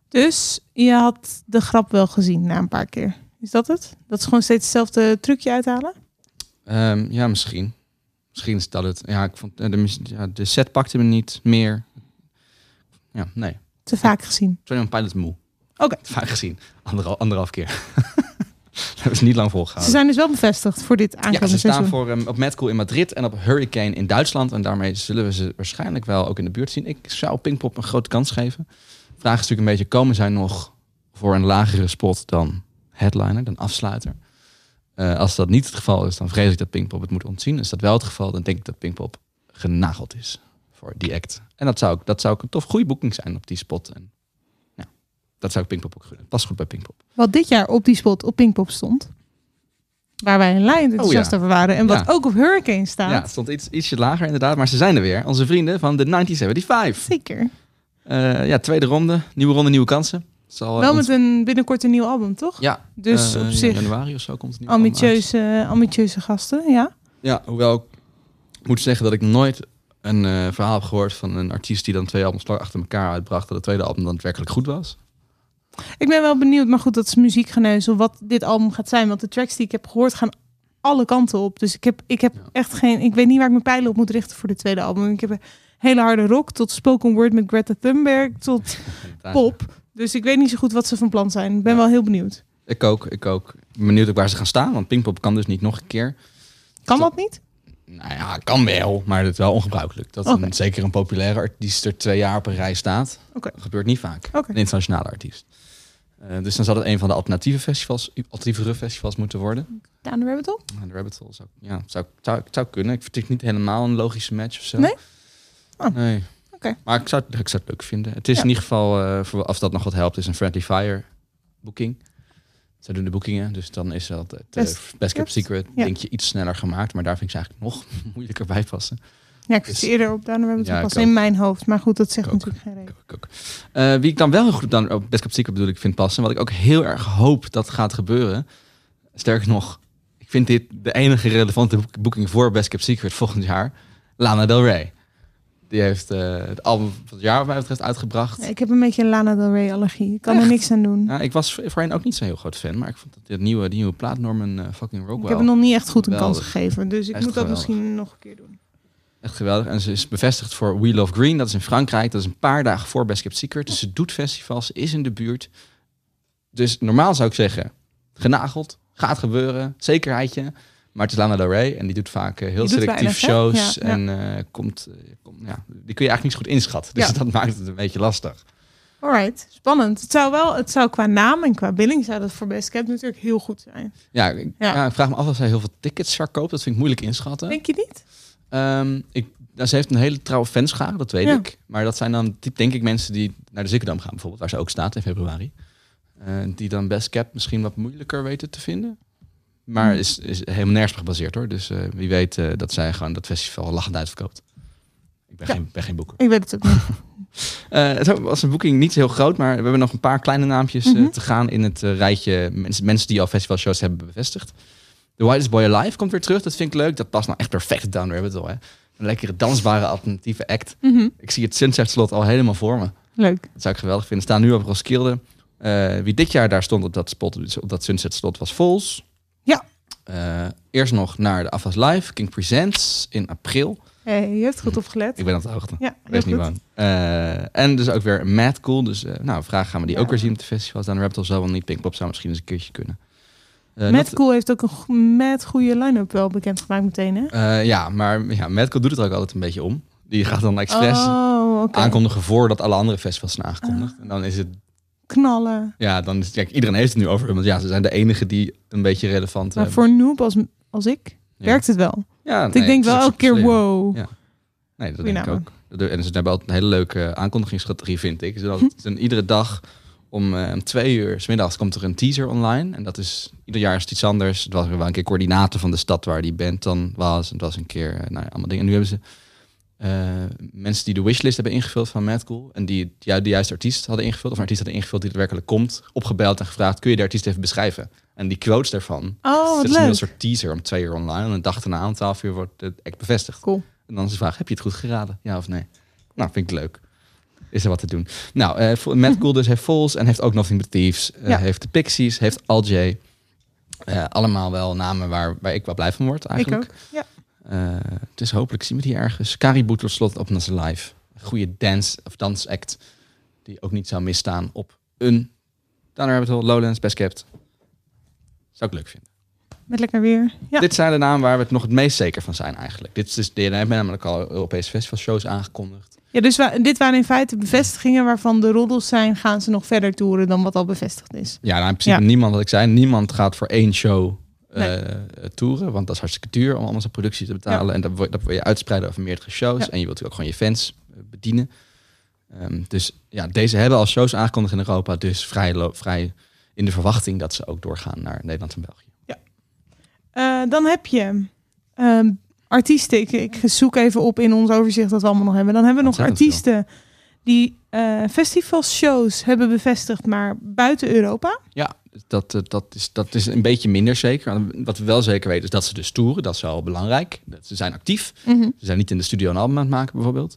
Dus je had de grap wel gezien na een paar keer. Is dat het? Dat is gewoon steeds hetzelfde trucje uithalen? Ehm, ja, misschien. Misschien is dat het. Ja, ik vond eh, de, ja, de set pakte me niet meer. Ja, nee. Te vaak gezien. 21 Pilots moe. Oké. Vaak gezien. Anderhal, anderhalf keer. dat hebben ze niet lang Ze volgehouden. zijn dus wel bevestigd voor dit Ja, aankomende ze staan seizoen. voor um, op Madcool in Madrid en op Hurricane in Duitsland. En daarmee zullen we ze waarschijnlijk wel ook in de buurt zien. Ik zou Pinkpop een grote kans geven. Vraag is natuurlijk een beetje, komen zij nog voor een lagere spot dan headliner, dan afsluiter? Eh, als dat niet het geval is, dan vrees ik dat Pinkpop het moet ontzien. Is dat wel het geval, dan denk ik dat Pinkpop genageld is voor die act. En dat zou, ook- dat zou ook een tof goede boeking zijn op die spot. En ja, dat zou ik Pinkpop ook gunnen. Past goed bij Pinkpop. Wat dit jaar op die spot op Pinkpop stond. Waar wij een lijn enthousiast Oh ja. over waren. En wat Ja. ook op Hurricane staat. Ja, het stond iets, ietsje lager inderdaad, maar ze zijn er weer. Onze vrienden van de 1975. Zeker. Eh, ja, tweede ronde. Nieuwe ronde, nieuwe kansen. Zal, eh, Wel met een binnenkort een nieuw album, toch? Ja, Dus eh, op in zich januari of zo komt het uit. ambitieuze, ambitieuze gasten, ja. Ja, hoewel ik moet zeggen dat ik nooit een verhaal heb gehoord van een artiest die dan twee albums achter elkaar uitbracht, dat het tweede album dan werkelijk goed was. Ik ben wel benieuwd, maar goed, dat is muziekgeneuzel, wat dit album gaat zijn. Want de tracks die ik heb gehoord gaan alle kanten op. Dus ik heb, ik heb Ja. echt geen... Ik weet niet waar ik mijn pijlen op moet richten voor dit tweede album. Ik heb een hele harde rock, tot spoken word met Greta Thunberg, tot pop. Dus ik weet niet zo goed wat ze van plan zijn. Ik ben wel heel benieuwd. Ik ook, ik ook. Ik ben benieuwd ook waar ze gaan staan, want Pinkpop kan dus niet nog een keer. Kan dat niet? Nou ja, kan wel, maar het is wel ongebruikelijk. Dat een, zeker een populaire artiest er twee jaar op een rij staat. Dat gebeurt niet vaak. Een internationale artiest. Eh, dus dan zal het een van de alternatieve festivals, alternatieve festivals moeten worden. Down the rabbit hole? De Rabbit Hole zou, ja, zou, zou, zou kunnen. Ik vind het niet helemaal een logische match of zo. Nee? Oh. Nee. Oké. Maar ik zou, het- ik zou het leuk vinden. Het is Ja. in ieder geval, eh, voor, als dat nog wat helpt, is een Friendly Fire boeking. Zij doen de boekingen, dus dan is dat het eh, Best- Kept? Secret Ja. denk je iets sneller gemaakt. Maar daar vind ik ze eigenlijk nog moeilijker bij passen. Ja, ik Dus- zit eerder op Down rabbit Ja, pas in mijn hoofd. Maar goed, dat zegt ook. natuurlijk geen reden. Ook. Eh, wie ik dan wel heel goed dan op Best Kept Secret bedoel ik vind passen, wat ik ook heel erg hoop dat gaat gebeuren. Sterker nog, ik vind dit de enige relevante boek- boeking voor Best Kept Secret volgend jaar. Lana Del Rey. Die heeft eh, het album van het jaar wat mij betreft uitgebracht. Ja, ik heb een beetje een Lana Del Rey allergie. Ik kan er niks aan doen. Ja, ik was voorheen ook niet zo'n heel groot fan, maar ik vond dat dit nieuwe, die nieuwe plaat Norman eh, fucking Rockwell ik heb hem nog niet echt goed een kans gegeven. Dus ik moet dat geweldig. misschien nog een keer doen. Echt geweldig. En ze is bevestigd voor We Love Green, dat is in Frankrijk. Dat is een paar dagen voor Best Kept Secret. Dus ze doet festivals, is in de buurt. Dus normaal zou ik zeggen, genageld, gaat gebeuren, zekerheidje. Maar het is Lana Del Rey en die doet vaak eh, heel Die selectief shows. Ja, ja. en eh, komt, eh, komt, ja, die kun je eigenlijk niet zo goed inschatten. Dus Ja. dat maakt het een beetje lastig. Alright, spannend. Het zou wel, het zou qua naam en qua billing zou dat voor Best Kept natuurlijk heel goed zijn. Ja, ik, Ja. ja. ik vraag me af of zij heel veel tickets verkoopt. Dat vind ik moeilijk inschatten. Denk je niet? Ehm, ik, nou, ze heeft een hele trouwe fanschare, dat weet Ja. ik. Maar dat zijn dan, denk ik, mensen die naar de Dome gaan bijvoorbeeld, waar ze ook staat in februari. Eh, die dan Best Cap misschien wat moeilijker weten te vinden. Maar Hmm. is, is helemaal nergens op gebaseerd hoor. Dus eh, wie weet eh, dat zij gewoon dat festival lachend uitverkoopt. Ik ben, Ja. geen, ben geen boeker. Ik weet het ook niet. Het was een boeking niet heel groot, maar we hebben nog een paar kleine naampjes Mhm. te gaan in het rijtje mensen, mensen die al festivalshows hebben bevestigd. The Whitest Boy Alive komt weer terug, dat vind ik leuk. Dat past nou echt perfect Down Rabbit Hole. Hè? Een lekkere dansbare alternatieve act. Mhm. Ik zie het Sunset slot al helemaal voor me. Leuk. Dat zou ik geweldig vinden. Staan nu op Roskilde. Eh, wie dit jaar daar stond op dat spot, dus op dat Sunset slot, was Vols. Ja. Eh, eerst nog naar de Afas Live, King Presents in april. Hey, je hebt goed opgelet. Ik ben aan het hoogte. Ja, Wees niet bang. Eh, en dus ook weer Mad Cool. Dus nou, vraag gaan we die Ja. ook weer zien op de festivals. Dan Raptor zal wel niet. Pinkpop zou misschien eens een keertje kunnen. Eh, dat- Cool heeft ook een met goede line-up wel bekendgemaakt meteen, hè? eh, ja, maar ja, Mad Cool doet het ook altijd een beetje om. Die gaat dan expres Oh, aankondigen voordat alle andere festivals zijn aangekondigd. En dan is het, Knallen. ja, dan is kijk, iedereen heeft het nu over. Want ja, ze zijn de enige die een beetje relevant Maar hebben. voor een noob als, als ik, Ja. werkt het wel. Ja, nee, ik denk wel elke keer, wow. Ja. Nee, dat Goeie denk ik ook. Dat- En ze hebben altijd een hele leuke aankondigingsstrategie, vind ik. Zodat een- iedere dag om, eh, om twee uur, 's middags, komt er een teaser online. En dat is, ieder jaar is het iets anders. Het was wel een keer coördinator van de stad waar die band dan was. Het was een keer, eh, nou ja, allemaal dingen. En nu hebben ze eh, mensen die de wishlist hebben ingevuld van Mad Cool. En die ja, de juiste artiest hadden ingevuld. Of een artiest hadden ingevuld die daadwerkelijk komt. Opgebeld en gevraagd, kun je de artiest even beschrijven? En die quotes daarvan. Oh, wat nu leuk. een soort teaser om twee uur online. En een dag erna om twaalf uur wordt het echt bevestigd. Cool. En dan is de vraag, heb je het goed geraden? Ja of nee? Nou, vind ik leuk. Is er wat te doen. Nou, Vo- Matt Cool dus heeft Vols en heeft ook Nothing But Thieves. eh, Ja. Heeft de Pixies, heeft Al J. Eh, allemaal wel namen waar, waar ik wel blij van word Ik eigenlijk. ook. Ja. Eh, dus hopelijk zien we die ergens. Caribou tot slot op onze live. Goede dance of dansact die ook niet zou misstaan op een Down Rabbit Hole, Lowlands, Best Kept. Zou ik leuk vinden. Met lekker weer. Ja. Dit zijn de namen waar we het nog het meest zeker van zijn eigenlijk. Dit is die hebben namelijk al Europese festivalshows aangekondigd. Ja, dus wa- dit waren in feite bevestigingen waarvan de roddels zijn, gaan ze nog verder toeren dan wat al bevestigd is. Ja, nou in principe Ja. niemand, wat ik zei, niemand gaat voor één show Nee. eh, toeren. Want dat is hartstikke duur om allemaal zijn productie te betalen. En dat dat wil je uitspreiden over meerdere shows. Ja. En je wilt natuurlijk ook gewoon je fans eh, bedienen. Ehm, dus ja, deze hebben al shows aangekondigd in Europa. Dus vrij, vrij in de verwachting dat ze ook doorgaan naar Nederland en België. Eh, dan heb je ehm, artiesten. Ik, ik zoek even op in ons overzicht dat we allemaal nog hebben. Dan hebben we nog artiesten die eh festivalshows hebben bevestigd, maar buiten Europa. Ja, dat, eh, dat, is, dat is een beetje minder zeker. Wat we wel zeker weten is dat ze dus toeren. Dat is wel belangrijk. Dat ze zijn actief. Ze zijn niet in de studio een album aan het maken bijvoorbeeld.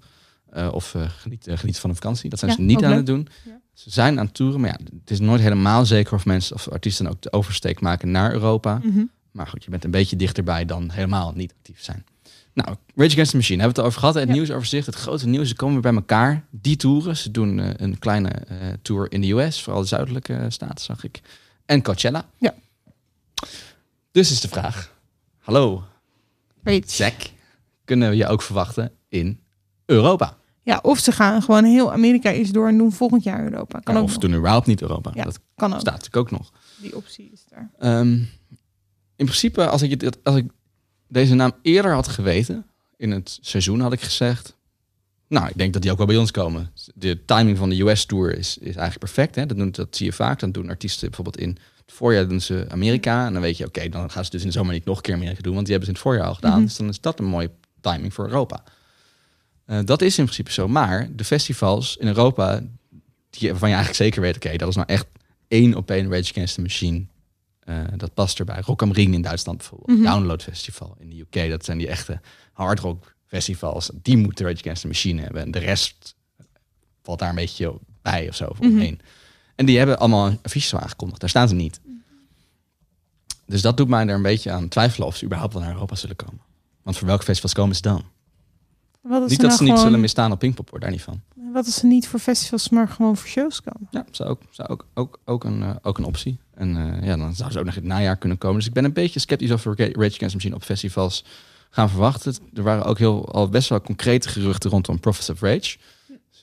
Eh, of geniet, genieten van een vakantie. Dat zijn Ja, ze niet aan leuk. het doen. Ja. Ze zijn aan het toeren. Maar ja, het is nooit helemaal zeker of mensen of artiesten ook de oversteek maken naar Europa. Mhm. Maar goed, je bent een beetje dichterbij dan helemaal niet actief zijn. Nou, Rage Against the Machine, hebben we het over gehad. Het Ja. nieuwsoverzicht, het grote nieuws, ze komen weer bij elkaar. Die toeren, ze doen eh, een kleine eh, tour in de US, vooral de zuidelijke eh, staten zag ik. En Coachella. Ja. Dus is de vraag, hallo. Zack, kunnen we je ook verwachten in Europa? Ja, of ze gaan gewoon heel Amerika eerst door en doen volgend jaar Europa. Kan ook of nog. doen überhaupt niet Europa? Ja. Dat Kan ook. staat natuurlijk ook nog. Die optie is daar. Ehm, in principe, als ik, als ik deze naam eerder had geweten, in het seizoen had ik gezegd, nou, ik denk dat die ook wel bij ons komen. De timing van de US-tour is, is eigenlijk perfect. Hè? Dat, doen, dat zie je vaak. Dan doen artiesten bijvoorbeeld in het voorjaar doen ze Amerika. En dan weet je, oké, dan gaan ze dus in de zomer niet nog een keer Amerika doen, want die hebben ze in het voorjaar al gedaan. Mhm. Dus dan is dat een mooie timing voor Europa. Eh, dat is in principe zo. Maar de festivals in Europa, die, waarvan je eigenlijk zeker weet, oké, dat is nou echt één op één Rage Against the Machine. Eh, dat past erbij. Rock am Ring in Duitsland bijvoorbeeld. Mhm. Download Festival in de UK. Dat zijn die echte hard rock festivals. Die moeten Rage Against the Machine hebben. En de rest valt daar een beetje bij of zo. Of Mhm. omheen. En die hebben allemaal affiches aangekondigd. Daar staan ze niet. Dus dat doet mij er een beetje aan twijfelen of ze überhaupt wel naar Europa zullen komen. Want voor welke festivals komen ze dan? Wat Niet dat nou ze niet gewoon- zullen misstaan op Pinkpop, hoor. Daar niet van. Wat als ze niet voor festivals, maar gewoon voor shows komen? Ja, zou ook, zou ook, ook, ook, een, eh, ook een optie. En eh, ja, dan zou ze ook nog in het najaar kunnen komen. Dus ik ben een beetje sceptisch we Rage Against the Machine op festivals gaan verwachten. Er waren ook heel, al best wel concrete geruchten rondom Prophets of Rage.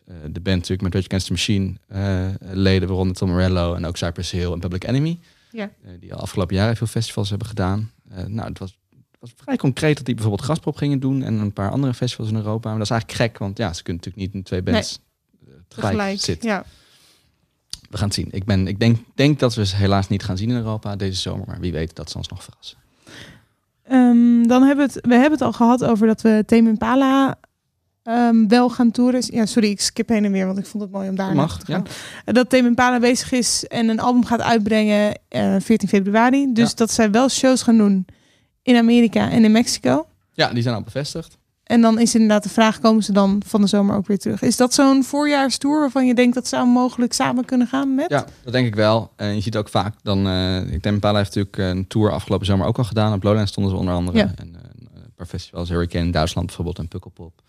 Eh, de band natuurlijk met Rage Against the Machine eh, leden, waaronder Tom Morello en ook Cypress Hill en Public Enemy. Ja. Die al afgelopen jaren veel festivals hebben gedaan. Nou, het was, het was vrij concreet dat die bijvoorbeeld Gaspop gingen doen en een paar andere festivals in Europa. Maar dat is eigenlijk gek, want ja, ze kunnen natuurlijk niet in twee bands tegelijk, Tegelijk. zitten. Ja. We gaan het zien. Ik, ben, ik denk, denk dat we ze helaas niet gaan zien in Europa deze zomer. Maar wie weet dat ze ons nog verrassen. Ehm, dan hebben we het, we hebben het al gehad over dat we Tame Impala ehm, wel gaan toeren. Ja, sorry, ik skip heen en weer, want ik vond het mooi om daar Mag, te gaan. Eh, Dat Tame Impala bezig is en een album gaat uitbrengen eh 14 februari. Dus Ja. dat zij wel shows gaan doen in Amerika en in Mexico. Ja, die zijn al bevestigd. En dan is inderdaad de vraag, komen ze dan van de zomer ook weer terug? Is dat zo'n voorjaarstour waarvan je denkt dat zou mogelijk samen kunnen gaan met? Ja, dat denk ik wel. En je ziet ook vaak dan... eh ik denk Impala heeft natuurlijk een tour afgelopen zomer ook al gedaan. Op Lowlands stonden ze onder andere. Ja. En eh, een paar festivals, Hurricane in Duitsland bijvoorbeeld en Pukkelpop.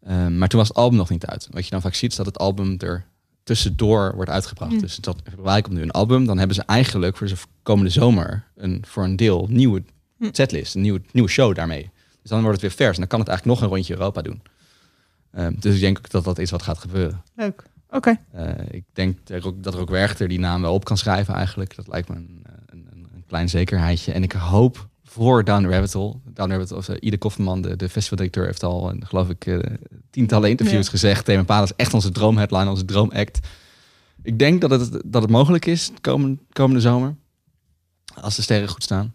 Eh, maar toen was het album nog niet uit. Wat je dan vaak ziet is dat het album er tussendoor wordt uitgebracht. Mm. Dus dat februari komt nu een album. Dan hebben ze eigenlijk voor de komende zomer een, voor een deel nieuwe Hm. setlist. Een nieuwe, nieuwe show daarmee. Dus dan wordt het weer vers. En dan kan het eigenlijk nog een rondje Europa doen. Ehm, dus ik denk ook dat dat is wat gaat gebeuren. Leuk. Oké. Eh, ik denk dat er ook Werchter die naam wel op kan schrijven eigenlijk. Dat lijkt me een, een, een, klein zekerheidje. En ik hoop voor Down Rabbit Hole. Down Rabbit Hole, of uh, Ide Kofferman, de, de festivaldirecteur, heeft al, eh, geloof ik, tientallen interviews Ja. gezegd. Thema Pala is echt onze droomheadline, onze droomact. Ik denk dat het, dat het mogelijk is komende, komende zomer. Als de sterren goed staan.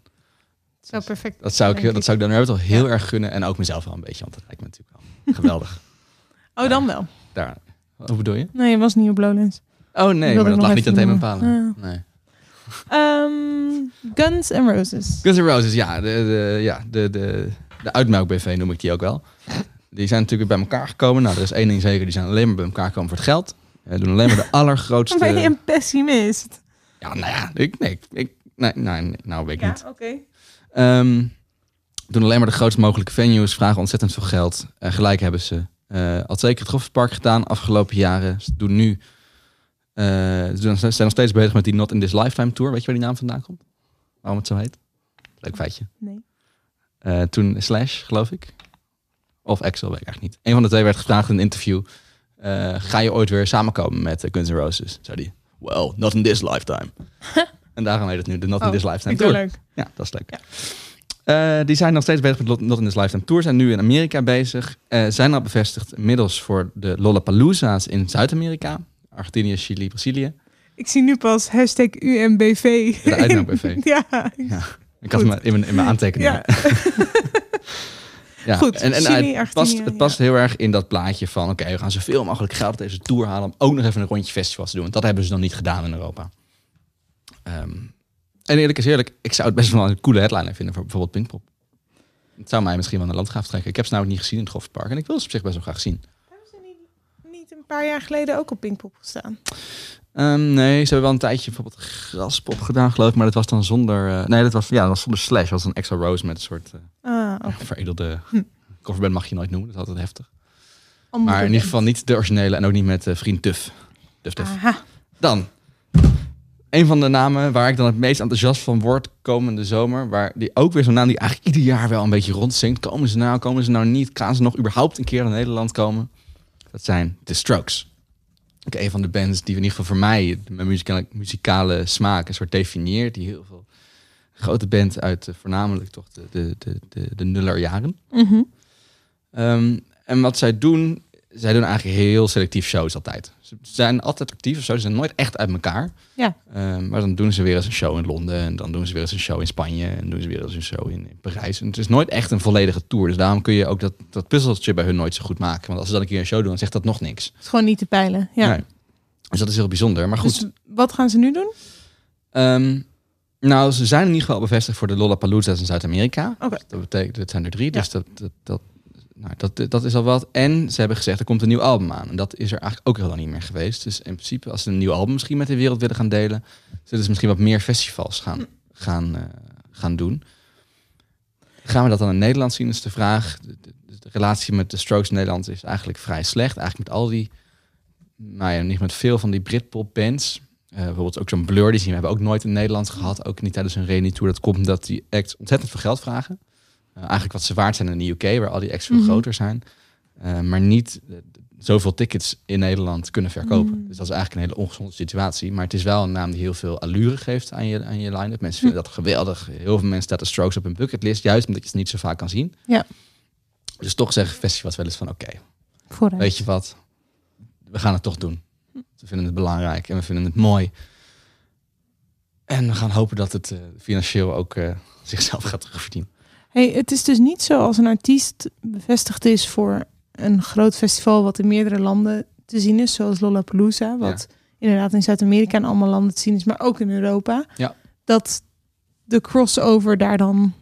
Zo perfect. Dat zou ik, dat zou ik Rabbit Hole heel Ja. erg gunnen. En ook mezelf wel een beetje, want dat lijkt me natuurlijk wel geweldig. Oh, dan wel. Daar, wat bedoel je? Nee, je was niet op Lowlands. Oh nee, maar dat lag niet aan even Thema noemen. Pala. Nee. Ehm, Guns N' Roses. Guns N' Roses, ja. De, de, ja, de, de, de uitmelk-BV noem ik die ook wel. Die zijn natuurlijk weer bij elkaar gekomen. Nou, er is één ding zeker. Die zijn alleen maar bij elkaar gekomen voor het geld. Eh, doen alleen maar de allergrootste... Ben je een pessimist? Ja, nou ja. Ik, nee, ik, nee, nee, nou weet ik niet. oké. Ehm, doen alleen maar de grootst mogelijke venues. Vragen ontzettend veel geld. En gelijk hebben ze eh, al zeker het Goffertpark gedaan afgelopen jaren. Ze doen nu... eh, ze zijn nog steeds bezig met die Not in This Lifetime Tour. Weet je waar die naam vandaan komt? Waarom het zo heet? Leuk feitje. Nee. Eh, toen Slash, geloof ik. Of Axel, weet ik eigenlijk niet. Een van de twee werd gevraagd in een interview. eh, ga je ooit weer samenkomen met eh, Guns N' Roses? Zei hij, well, not in this lifetime. en daarom heet het nu de Not in Oh, This Lifetime Vind ik Tour. leuk. Ja, dat is leuk. Eh, die zijn nog steeds bezig met Not in This Lifetime Tour. Zijn nu in Amerika bezig. Eh, zijn al bevestigd inmiddels voor de Lollapalooza's in Zuid-Amerika. Argentinië, Chili, Brazilië. Ik zie nu pas hashtag UMBV. De uitnodiging-BV. ja. Ik had hem in mijn, in mijn aantekeningen. ja. Ja, Goed, en, en Chili, het, past, het past ja. heel erg in dat plaatje van... oké, we gaan zoveel mogelijk geld uit deze tour halen... om ook nog even een rondje festivals te doen. Want dat hebben ze nog niet gedaan in Europa. Ehm, en eerlijk is eerlijk, ik zou het best wel een coole headliner vinden... voor bijvoorbeeld Pinkpop. Het zou mij misschien wel naar Landgraaf trekken. Ik heb ze nou niet gezien in het Goffertpark... en ik wil ze op zich best wel graag zien. Hebben ze niet, niet een paar jaar geleden ook op Pinkpop gestaan? Ehm, nee, ze hebben wel een tijdje bijvoorbeeld graspop gedaan, geloof ik. Maar dat was dan zonder... eh, nee, dat was, ja, dat was zonder slash. Dat was een extra rose met een soort eh, Ah, veredelde... Hm. Coverband mag je nooit noemen, dat is altijd heftig. Maar in ieder geval niet de originele en ook niet met eh, vriend. Tuff Tuff. Aha. Dan, een van de namen waar ik dan het meest enthousiast van word komende zomer. Waar die ook weer zo'n naam die eigenlijk ieder jaar wel een beetje rondzinkt. Komen ze nou, komen ze nou niet? Gaan ze nog überhaupt een keer naar Nederland komen? Dat zijn The Strokes. Ook een van de bands die in ieder geval voor mij mijn muzikale, muzikale smaak een soort definieert. Die heel veel grote band uit eh, voornamelijk toch de, de, de, de, de nullerjaren. Ehm, en wat zij doen, zij doen eigenlijk heel selectief shows altijd. Ze zijn altijd actief of zo, ze zijn nooit echt uit elkaar. Ja. Ehm, maar dan doen ze weer eens een show in Londen en dan doen ze weer eens een show in Spanje en doen ze weer eens een show in, in Parijs. En het is nooit echt een volledige tour, dus daarom kun je ook dat, dat puzzeltje bij hun nooit zo goed maken. Want als ze dan een keer een show doen, dan zegt dat nog niks. Het is gewoon niet te peilen. Ja. Nee. Dus dat is heel bijzonder. Maar goed, Dus wat gaan ze nu doen? Ehm, nou, ze zijn in ieder geval bevestigd voor de Lollapalooza's in Zuid-Amerika. Oké. Dat betekent, dat zijn er drie, Ja. dus dat, dat, dat, nou, dat, dat is al wat. En ze hebben gezegd, er komt een nieuw album aan. En dat is er eigenlijk ook heel niet meer geweest. Dus in principe, als ze een nieuw album misschien met de wereld willen gaan delen... zullen ze misschien wat meer festivals gaan, gaan, eh, gaan doen. Gaan we dat dan in Nederland zien, is de vraag. De, relatie met de Strokes in Nederland is eigenlijk vrij slecht. Eigenlijk met al die, nou ja, niet met veel van die Britpop bands... Eh, bijvoorbeeld ook zo'n Blur, die zien we hebben ook nooit in Nederland gehad. Ook niet tijdens een reunie tour. Dat komt omdat die act ontzettend veel geld vragen. Eh, eigenlijk wat ze waard zijn in de UK, waar al die acts veel Mhm. groter zijn. Eh, maar niet eh, zoveel tickets in Nederland kunnen verkopen. Mhm. Dus dat is eigenlijk een hele ongezonde situatie. Maar het is wel een naam die heel veel allure geeft aan je, aan je line-up. Mensen vinden dat geweldig. Heel veel mensen staat de Strokes op hun bucketlist. Juist omdat je het niet zo vaak kan zien. Ja. Dus toch zeggen festivals wel eens van... Oké, weet je wat? We gaan het toch doen. We vinden het belangrijk en we vinden het mooi. En we gaan hopen dat het financieel ook zichzelf gaat terugverdienen. Hey, het is dus niet zo als een artiest bevestigd is voor een groot festival wat in meerdere landen te zien is, zoals Lollapalooza, wat inderdaad in Zuid-Amerika en allemaal landen te zien is, maar ook in Europa. Ja. Dat de crossover daar dan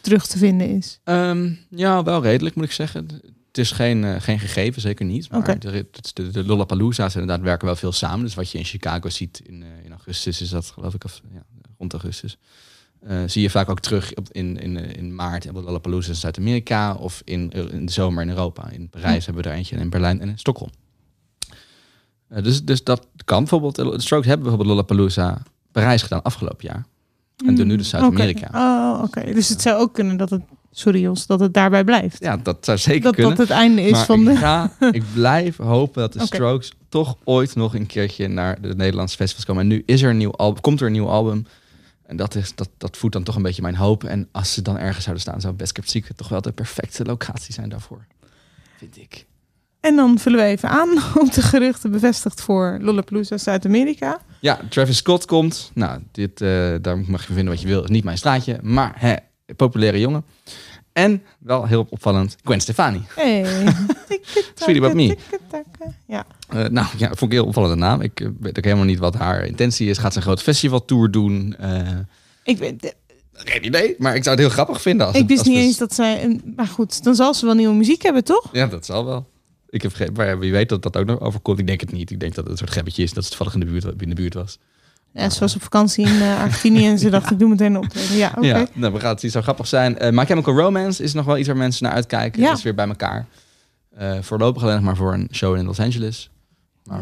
terug te vinden is. Ehm, ja, wel redelijk moet ik zeggen. Het is geen, eh, geen gegeven, zeker niet. Maar de, de Lollapalooza's inderdaad werken wel veel samen. Dus wat je in Chicago ziet in, eh, in augustus is dat geloof ik, of, ja, rond augustus. Eh, zie je vaak ook terug op, in, in, eh, in maart hebben we Lollapalooza in Zuid-Amerika. Of in, eh, in de zomer in Europa. In Parijs hebben we er eentje en in Berlijn en in Stockholm. Dus, dus dat kan bijvoorbeeld. De Strokes hebben bijvoorbeeld Lollapalooza Parijs gedaan afgelopen jaar. En doen nu dus Zuid-Amerika. Oké. Oh, oké. Dus het zou ook kunnen dat het, sorry Jos, dat het daarbij blijft. Ja, dat zou zeker dat kunnen. dat het einde is maar van ik, de... ga, ik blijf hopen dat de. Strokes toch ooit nog een keertje naar de Nederlandse festivals komen. En nu is er een nieuw album, komt er een nieuw album. En dat, is, dat, dat voedt dan toch een beetje mijn hoop. En als ze dan ergens zouden staan, zou Best Kept Secret toch wel de perfecte locatie zijn daarvoor. Vind ik. En dan vullen we even aan op de geruchten bevestigd voor Lollapalooza Zuid-Amerika. Ja, Travis Scott komt. Nou, dit, eh, daar mag je vinden wat je wil. Niet mijn straatje. Maar hè, populaire jongen. En wel heel opvallend, Gwen Stefani. Hey. Sweetie About Me. Ja. Eh, nou ja, vond ik een heel opvallende naam. Ik eh, weet ook helemaal niet wat haar intentie is. Gaat ze een groot festivaltour doen? Eh, Ik, weet, geen idee. Maar ik zou het heel grappig vinden. Als ik wist niet eens dat zij... een- Maar goed, dan zal ze wel nieuwe muziek hebben, toch? Ja, dat zal wel. Ik heb geen, maar wie weet dat dat ook nog overkomt. Ik denk het niet. Ik denk dat het een soort gebbetje is dat ze toevallig in de buurt, in de buurt was. Ja, ze was op vakantie in eh, Argentinië en ze dacht, ik doe meteen een optreden. Ja, oké. Ja, nou, we gaan het zien. Zou grappig zijn. Eh My Chemical Romance is nog wel iets waar mensen naar uitkijken. Ja. Dat is weer bij elkaar. Eh, voorlopig alleen nog maar voor een show in Los Angeles. Maar,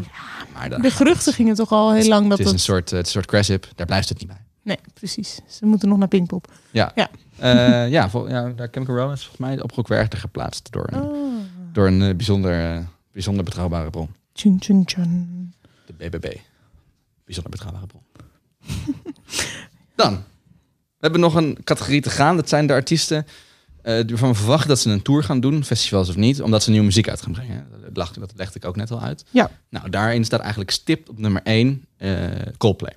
maar daar De geruchten het. gingen toch al heel lang dat Het is een soort, het is een soort crash-up. Daar blijft het niet bij. Nee, precies. Ze moeten nog naar Pinkpop. Ja, Ja. Eh, ja, vol, ja daar Chemical Romance volgens mij op Rockwerchter geplaatst door een, Oh. door een bijzonder, bijzonder betrouwbare bron. Tjun, tjun, tjun. De BBB. Bijzonder betrouwbare bron. Dan. We hebben nog een categorie te gaan. Dat zijn de artiesten eh waarvan we verwachten dat ze een tour gaan doen, festivals of niet, omdat ze nieuwe muziek uit gaan brengen. Dat, lag, dat legde ik ook net al uit. Ja. Nou, daarin staat eigenlijk stipt op nummer 1 Coldplay.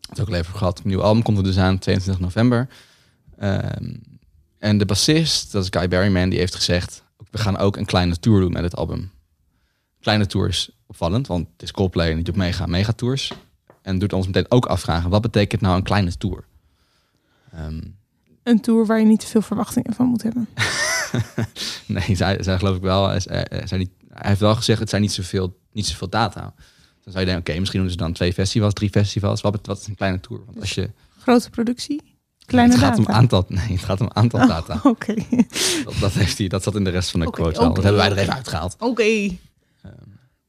Dat is ook al even gehad. Een nieuw album komt er dus aan, 22 november. Ehm, en de bassist, dat is Guy Berryman, die heeft gezegd... we gaan ook een kleine tour doen met het album. Kleine tours, opvallend, want het is Coldplay en die doet mega, mega tours. En doet ons meteen ook afvragen, wat betekent nou een kleine tour? Ehm, Een tour waar je niet te veel verwachtingen van moet hebben. nee, zij, zij geloof ik wel. Hij, hij- hij zei niet, hij heeft wel gezegd, het zijn niet zoveel, niet zoveel data. Dan zou je denken, oké, misschien doen ze dan twee festivals, drie festivals. Wat, wat is een kleine tour? Want als je, Grote productie, kleine het gaat data. om aantal, nee, het gaat om aantal data. Oké. Dat, dat, heeft hij, dat zat in de rest van de quote oké. Dat hebben wij er even uitgehaald. Oké.